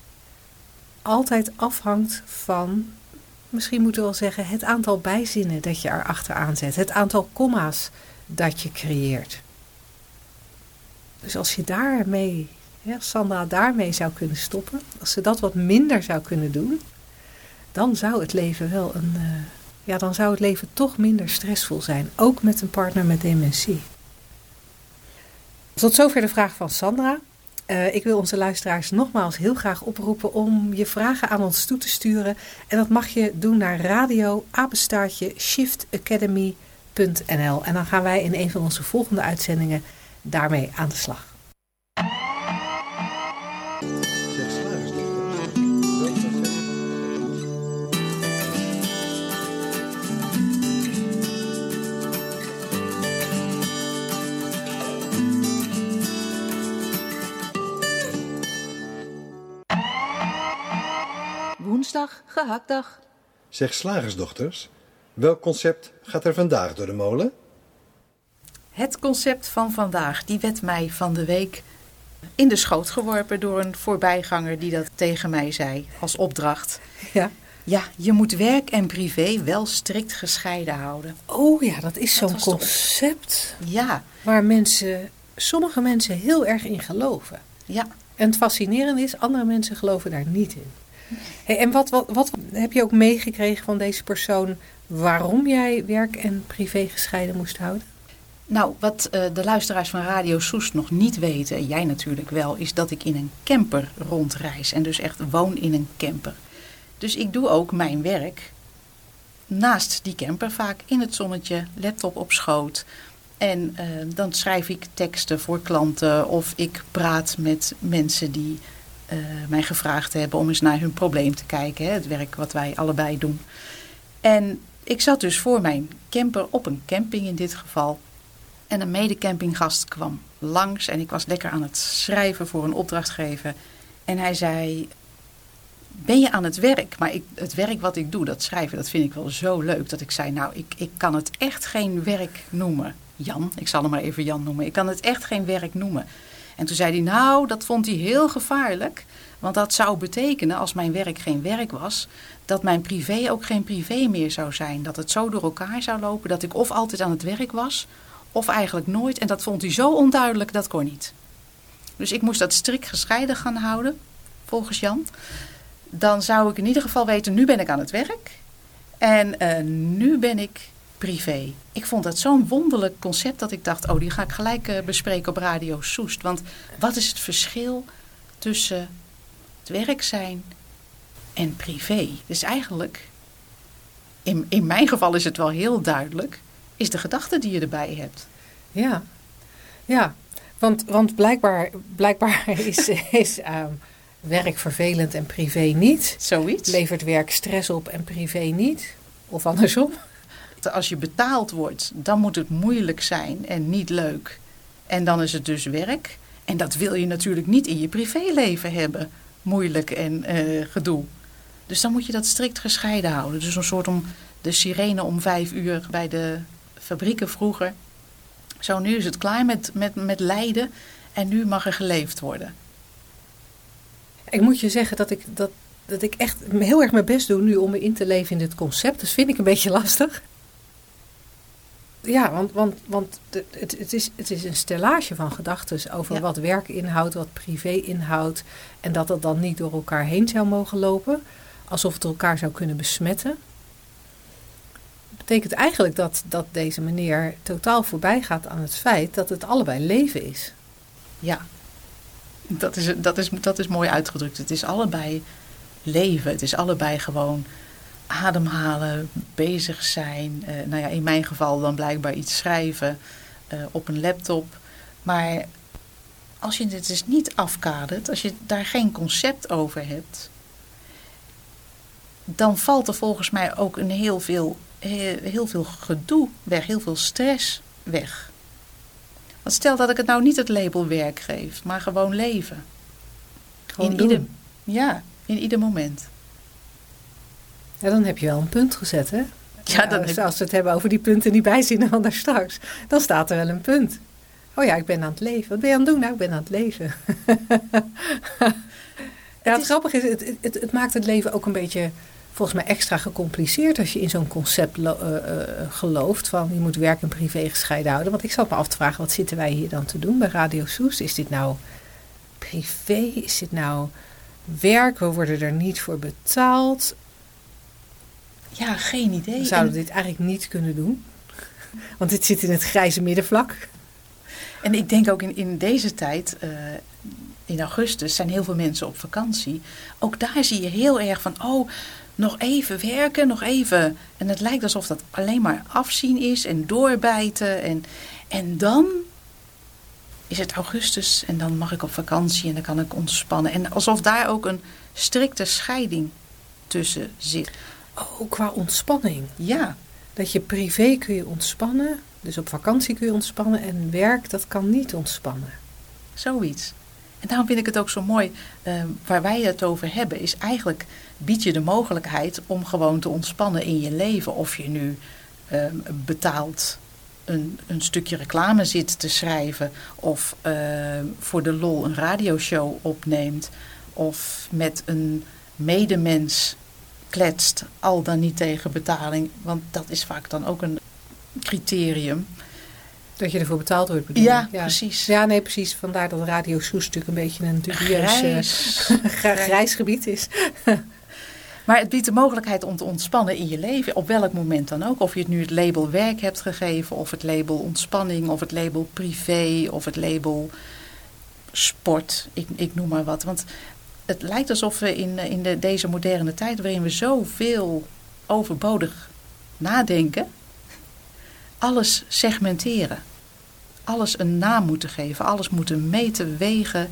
altijd afhangt van misschien moeten we wel zeggen, het aantal bijzinnen dat je erachteraan zet. Het aantal komma's dat je creëert. Dus als je daarmee, Sandra daarmee zou kunnen stoppen, als ze dat wat minder zou kunnen doen, dan zou het leven wel een, uh, ja, dan zou het leven toch minder stressvol zijn. Ook met een partner met dementie. Tot zover de vraag van Sandra. Uh, ik wil onze luisteraars nogmaals heel graag oproepen om je vragen aan ons toe te sturen. En dat mag je doen naar radio shiftacademy.nl. En dan gaan wij in een van onze volgende uitzendingen daarmee aan de slag. Woensdag gehaktdag. Zeg slagersdochters, welk concept gaat er vandaag door de molen? Het concept van vandaag, die werd mij van de week in de schoot geworpen door een voorbijganger die dat tegen mij zei als opdracht. Ja. Ja, je moet werk en privé wel strikt gescheiden houden. Oh ja, dat is zo'n concept. Ja. Waar mensen, sommige mensen heel erg in geloven. Ja. En het fascinerende is, andere mensen geloven daar niet in. En wat, wat, wat heb je ook meegekregen van deze persoon waarom jij werk en privé gescheiden moest houden? Nou, wat uh, de luisteraars van Radio Soest nog niet weten, en jij natuurlijk wel, is dat ik in een camper rondreis. En dus echt woon in een camper. Dus ik doe ook mijn werk naast die camper vaak in het zonnetje, laptop op schoot. En uh, dan schrijf ik teksten voor klanten of ik praat met mensen die uh, mij gevraagd hebben om eens naar hun probleem te kijken. Hè, het werk wat wij allebei doen. En ik zat dus voor mijn camper op een camping in dit geval. En een medecampinggast kwam langs en ik was lekker aan het schrijven voor een opdrachtgever. En hij zei, ben je aan het werk? Maar ik, het werk wat ik doe, dat schrijven, dat vind ik wel zo leuk. Dat ik zei, nou, ik, ik kan het echt geen werk noemen. Jan, ik zal hem maar even Jan noemen. Ik kan het echt geen werk noemen. En toen zei hij, nou, dat vond hij heel gevaarlijk. Want dat zou betekenen, als mijn werk geen werk was, dat mijn privé ook geen privé meer zou zijn. Dat het zo door elkaar zou lopen dat ik of altijd aan het werk was, of eigenlijk nooit. En dat vond hij zo onduidelijk, dat kon niet. Dus ik moest dat strikt gescheiden gaan houden, volgens Jan. Dan zou ik in ieder geval weten, nu ben ik aan het werk. En uh, nu ben ik privé. Ik vond dat zo'n wonderlijk concept dat ik dacht, oh, die ga ik gelijk uh, bespreken op Radio Soest. Want wat is het verschil tussen het werk zijn en privé? Dus eigenlijk, in, in mijn geval is het wel heel duidelijk, is de gedachte die je erbij hebt. Ja, ja. Want, want blijkbaar, blijkbaar is, is ehm, werk vervelend en privé niet. Zoiets. Levert werk stress op en privé niet. Of andersom. Als je betaald wordt, dan moet het moeilijk zijn en niet leuk. En dan is het dus werk. En dat wil je natuurlijk niet in je privéleven hebben. Moeilijk en eh, gedoe. Dus dan moet je dat strikt gescheiden houden. Dus een soort om de sirene om vijf uur bij de fabrieken vroeger. Zo, nu is het klaar met, met, met lijden en nu mag er geleefd worden. Ik moet je zeggen dat ik, dat, dat ik echt heel erg mijn best doe nu om me in te leven in dit concept. Dus vind ik een beetje lastig. Ja, want, want, want het, het, is, het is een stellage van gedachten over wat werk inhoudt, wat privé inhoudt. En dat dat dan niet door elkaar heen zou mogen lopen. Alsof het elkaar zou kunnen besmetten. Dat betekent eigenlijk dat, dat deze meneer totaal voorbij gaat aan het feit dat het allebei leven is. Ja, dat is, dat is, dat is mooi uitgedrukt. Het is allebei leven. Het is allebei gewoon ademhalen, bezig zijn. Uh, nou ja, in mijn geval dan blijkbaar iets schrijven uh, op een laptop. Maar als je dit dus niet afkadert, als je daar geen concept over hebt, dan valt er volgens mij ook een heel veel, heel, heel veel gedoe weg, heel veel stress weg. Want stel dat ik het nou niet het label werk geef, maar gewoon leven. Gewoon in doen. ieder, ja, in ieder moment. Ja, dan heb je wel een punt gezet, hè? Ja, dan heb... Als we het hebben over die punten die bijzinnen van daar straks, dan staat er wel een punt. Oh ja, ik ben aan het leven. Wat ben je aan het doen? Nou, ik ben aan het leven. ja, het, het is... grappige is, het, het, het, maakt het leven ook een beetje, volgens mij, extra gecompliceerd als je in zo'n concept uh, uh, gelooft van je moet werk en privé gescheiden houden. Want ik zat me af te vragen, wat zitten wij hier dan te doen bij Radio Soes? Is dit nou privé? Is dit nou werk? We worden er niet voor betaald. Ja, geen idee. We zouden en... dit eigenlijk niet kunnen doen. Want dit zit in het grijze middenvlak. En ik denk ook in, in deze tijd, uh, in augustus, zijn heel veel mensen op vakantie. Ook daar zie je heel erg van, oh, nog even werken, nog even. En het lijkt alsof dat alleen maar afzien is en doorbijten. En, en dan is het augustus en dan mag ik op vakantie en dan kan ik ontspannen. En alsof daar ook een strikte scheiding tussen zit. Oh, qua ontspanning. Ja. Dat je privé kun je ontspannen, dus op vakantie kun je ontspannen en werk, dat kan niet ontspannen. Zoiets. En daarom vind ik het ook zo mooi, uh, waar wij het over hebben, is eigenlijk bied je de mogelijkheid om gewoon te ontspannen in je leven. Of je nu uh, betaald een, een, stukje reclame zit te schrijven, of uh, voor de lol een radioshow opneemt, of met een medemens kletst, al dan niet tegen betaling. Want dat is vaak dan ook een criterium. Dat je ervoor betaald wordt bedoel ja, ja, precies. Ja, nee, precies. Vandaar dat Radio Soes natuurlijk een beetje een dubieus grijs. Uh, grijs gebied is. maar het biedt de mogelijkheid om te ontspannen in je leven. Op welk moment dan ook. Of je het nu het label werk hebt gegeven. Of het label ontspanning. Of het label privé. Of het label sport. Ik, ik noem maar wat. Want het lijkt alsof we in, in de, deze moderne tijd, waarin we zoveel overbodig nadenken, alles segmenteren. Alles een naam moeten geven, alles moeten meten, wegen,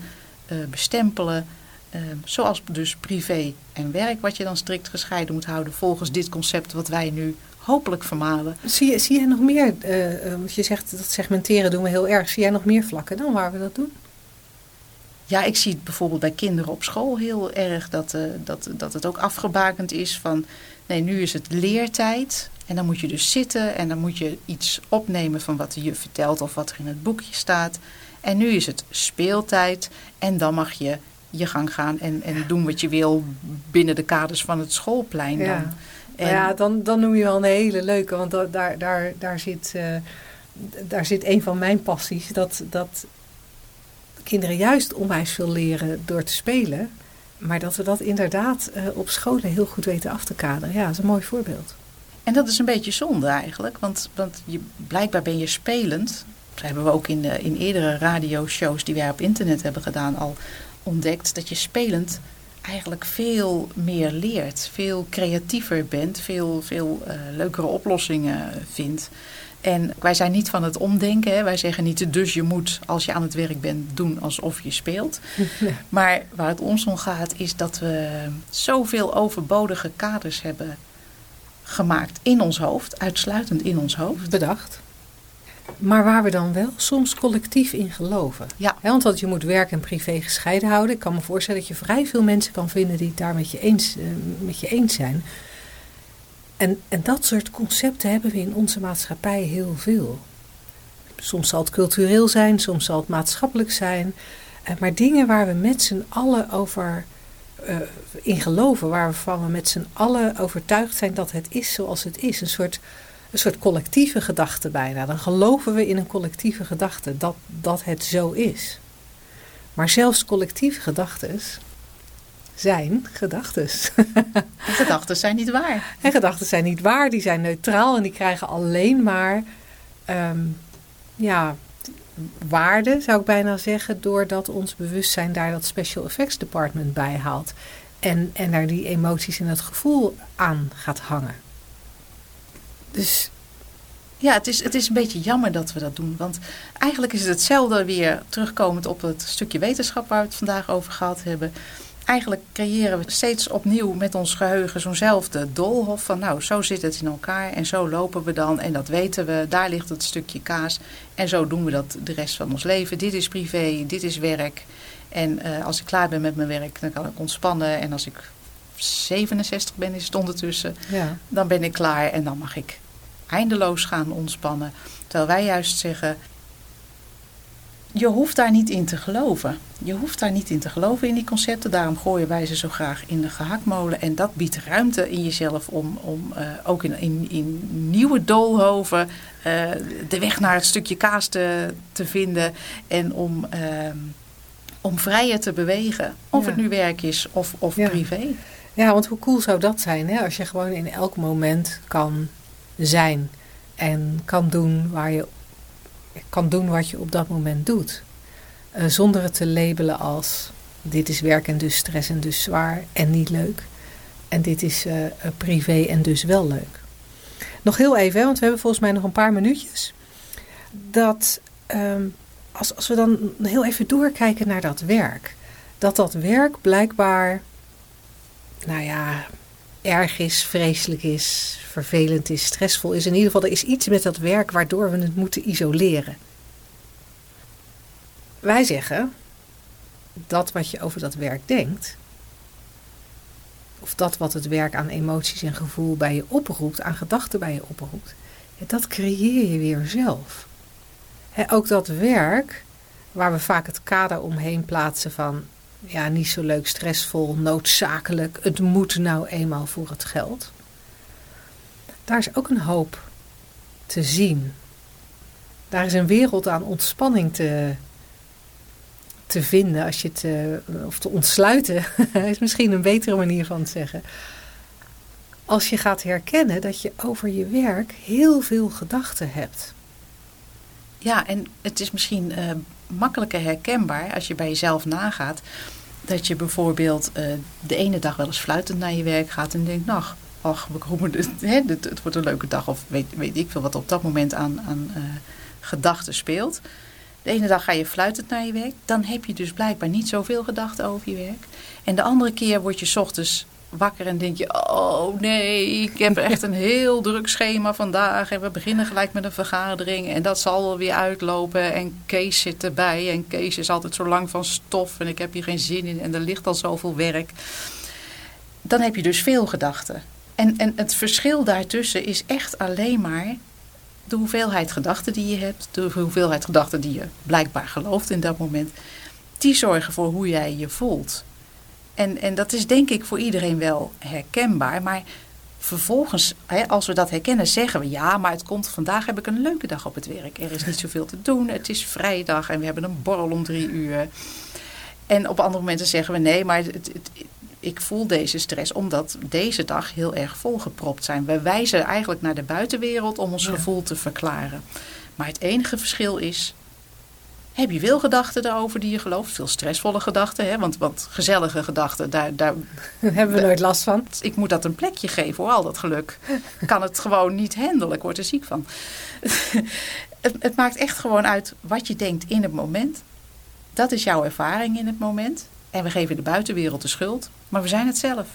uh, bestempelen. Uh, zoals dus privé en werk, wat je dan strikt gescheiden moet houden volgens dit concept wat wij nu hopelijk vermalen. Zie je, zie je nog meer, uh, want je zegt dat segmenteren doen we heel erg, zie jij nog meer vlakken dan waar we dat doen? Ja, ik zie het bijvoorbeeld bij kinderen op school heel erg dat, uh, dat, dat het ook afgebakend is van nee, nu is het leertijd. En dan moet je dus zitten en dan moet je iets opnemen van wat de juf vertelt of wat er in het boekje staat. En nu is het speeltijd en dan mag je je gang gaan en, en doen wat je wil binnen de kaders van het schoolplein dan. Ja, en, ja dan, dan noem je wel een hele leuke, want daar, daar, daar, zit, uh, daar zit een van mijn passies. Dat, dat kinderen juist onwijs veel leren door te spelen. Maar dat we dat inderdaad uh, op scholen heel goed weten af te kaderen. Ja, dat is een mooi voorbeeld. En dat is een beetje zonde eigenlijk. Want, want je, blijkbaar ben je spelend. Dat hebben we ook in, de, in eerdere radioshows die wij op internet hebben gedaan al ontdekt. Dat je spelend eigenlijk veel meer leert, veel creatiever bent, veel, veel uh, leukere oplossingen vindt. En wij zijn niet van het omdenken. Hè. Wij zeggen niet, dus je moet als je aan het werk bent doen alsof je speelt. Maar waar het ons om gaat is dat we zoveel overbodige kaders hebben gemaakt in ons hoofd. Uitsluitend in ons hoofd. Bedacht. Maar waar we dan wel soms collectief in geloven. Ja. want dat je moet werk en privé gescheiden houden. Ik kan me voorstellen dat je vrij veel mensen kan vinden die het daar met je eens, uh, met je eens zijn. En, en dat soort concepten hebben we in onze maatschappij heel veel. Soms zal het cultureel zijn, soms zal het maatschappelijk zijn. Eh, maar dingen waar we met z'n allen over uh, in geloven, waarvan we met z'n allen overtuigd zijn dat het is zoals het is. Een soort, een soort collectieve gedachte bijna. Dan geloven we in een collectieve gedachte dat, dat het zo is. Maar zelfs collectieve gedachten zijn gedachten. gedachten zijn niet waar. En gedachten zijn niet waar, die zijn neutraal en die krijgen alleen maar um, ja, waarde, zou ik bijna zeggen, doordat ons bewustzijn daar dat Special Effects Department bij haalt. En, en daar die emoties en het gevoel aan gaat hangen. Dus ja, het is, het is een beetje jammer dat we dat doen. Want eigenlijk is het hetzelfde weer terugkomend op het stukje wetenschap waar we het vandaag over gehad hebben eigenlijk creëren we steeds opnieuw met ons geheugen zo'nzelfde doolhof van nou, zo zit het in elkaar en zo lopen we dan en dat weten we, daar ligt het stukje kaas en zo doen we dat de rest van ons leven. Dit is privé, dit is werk en uh, als ik klaar ben met mijn werk, dan kan ik ontspannen en als ik 67 ben, is het ondertussen, ja. dan ben ik klaar en dan mag ik eindeloos gaan ontspannen. Terwijl wij juist zeggen, je hoeft daar niet in te geloven. Je hoeft daar niet in te geloven in die concepten. Daarom gooien wij ze zo graag in de gehaktmolen. En dat biedt ruimte in jezelf om, om uh, ook in, in, in, nieuwe doolhoven uh, de weg naar het stukje kaas te, te vinden. En om, uh, om vrijer te bewegen. Of Ja. het nu werk is of, of Ja. privé. Ja, want hoe cool zou dat zijn hè? als je gewoon in elk moment kan zijn en kan doen, waar je, kan doen wat je op dat moment doet. Eh, zonder het te labelen als dit is werk en dus stress en dus zwaar en niet leuk. En dit is eh, eh, privé en dus wel leuk. Nog heel even, want we hebben volgens mij nog een paar minuutjes. Dat ehm, als, als we dan heel even doorkijken naar dat werk. Dat dat werk blijkbaar nou ja, erg is, vreselijk is, vervelend is, stressvol is. In ieder geval, er is iets met dat werk waardoor we het moeten isoleren. Wij zeggen dat wat je over dat werk denkt, of dat wat het werk aan emoties en gevoel bij je oproept, aan gedachten bij je oproept, dat creëer je weer zelf. Ook dat werk, waar we vaak het kader omheen plaatsen van ja, niet zo leuk, stressvol, noodzakelijk. Het moet nou eenmaal voor het geld. Daar is ook een hoop te zien. Daar is een wereld aan ontspanning te, te vinden. Als je het, eh, of te ontsluiten, is misschien een betere manier van het zeggen. Als je gaat herkennen dat je over je werk heel veel gedachten hebt. Ja, en het is misschien eh, makkelijker herkenbaar als je bij jezelf nagaat. Dat je bijvoorbeeld eh, de ene dag wel eens fluitend naar je werk gaat en denkt, nou, ach, het, hè, het, wordt een leuke dag. Of weet, weet ik veel wat op dat moment aan, aan eh, gedachten speelt. De ene dag ga je fluitend naar je werk. Dan heb je dus blijkbaar niet zoveel gedachten over je werk. En de andere keer word je ochtends wakker en denk je... oh nee, ik heb echt een heel druk schema vandaag... en we beginnen gelijk met een vergadering... en dat zal wel weer uitlopen en Kees zit erbij... en Kees is altijd zo lang van stof en ik heb hier geen zin in... en er ligt al zoveel werk. Dan heb je dus veel gedachten. En, en het verschil daartussen is echt alleen maar... de hoeveelheid gedachten die je hebt... de hoeveelheid gedachten die je blijkbaar gelooft in dat moment... die zorgen voor hoe jij je voelt... En, en dat is denk ik voor iedereen wel herkenbaar. Maar vervolgens, hè, als we dat herkennen, zeggen we ja, maar het komt vandaag heb ik een leuke dag op het werk. Er is niet zoveel te doen. Het is vrijdag en we hebben een borrel om drie uur. En op andere momenten zeggen we nee, maar het, het, ik voel deze stress omdat deze dag heel erg volgepropt zijn. We wijzen eigenlijk naar de buitenwereld om ons Ja. gevoel te verklaren. Maar het enige verschil is Heb je veel gedachten daarover die je gelooft? Veel stressvolle gedachten, hè? Want, want gezellige gedachten, daar, daar... Hebben we nooit last van. Ik moet dat een plekje geven hoor, al dat geluk. Kan het gewoon niet handelen, ik word er ziek van. het, het maakt echt gewoon uit wat je denkt in het moment. Dat is jouw ervaring in het moment. En we geven de buitenwereld de schuld, maar we zijn het zelf.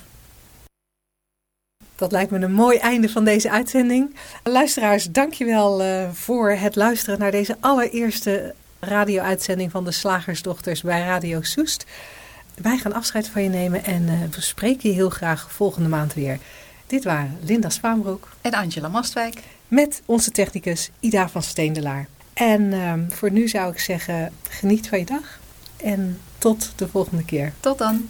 Dat lijkt me een mooi einde van deze uitzending. Luisteraars, dankjewel uh, voor het luisteren naar deze allereerste radio-uitzending van de Slagersdochters bij Radio Soest. Wij gaan afscheid van je nemen en uh, we spreken je heel graag volgende maand weer. Dit waren Linda Spaanbroek en Angela Mastwijk met onze technicus Ida van Steendelaar. En uh, voor nu zou ik zeggen, geniet van je dag en tot de volgende keer. Tot dan.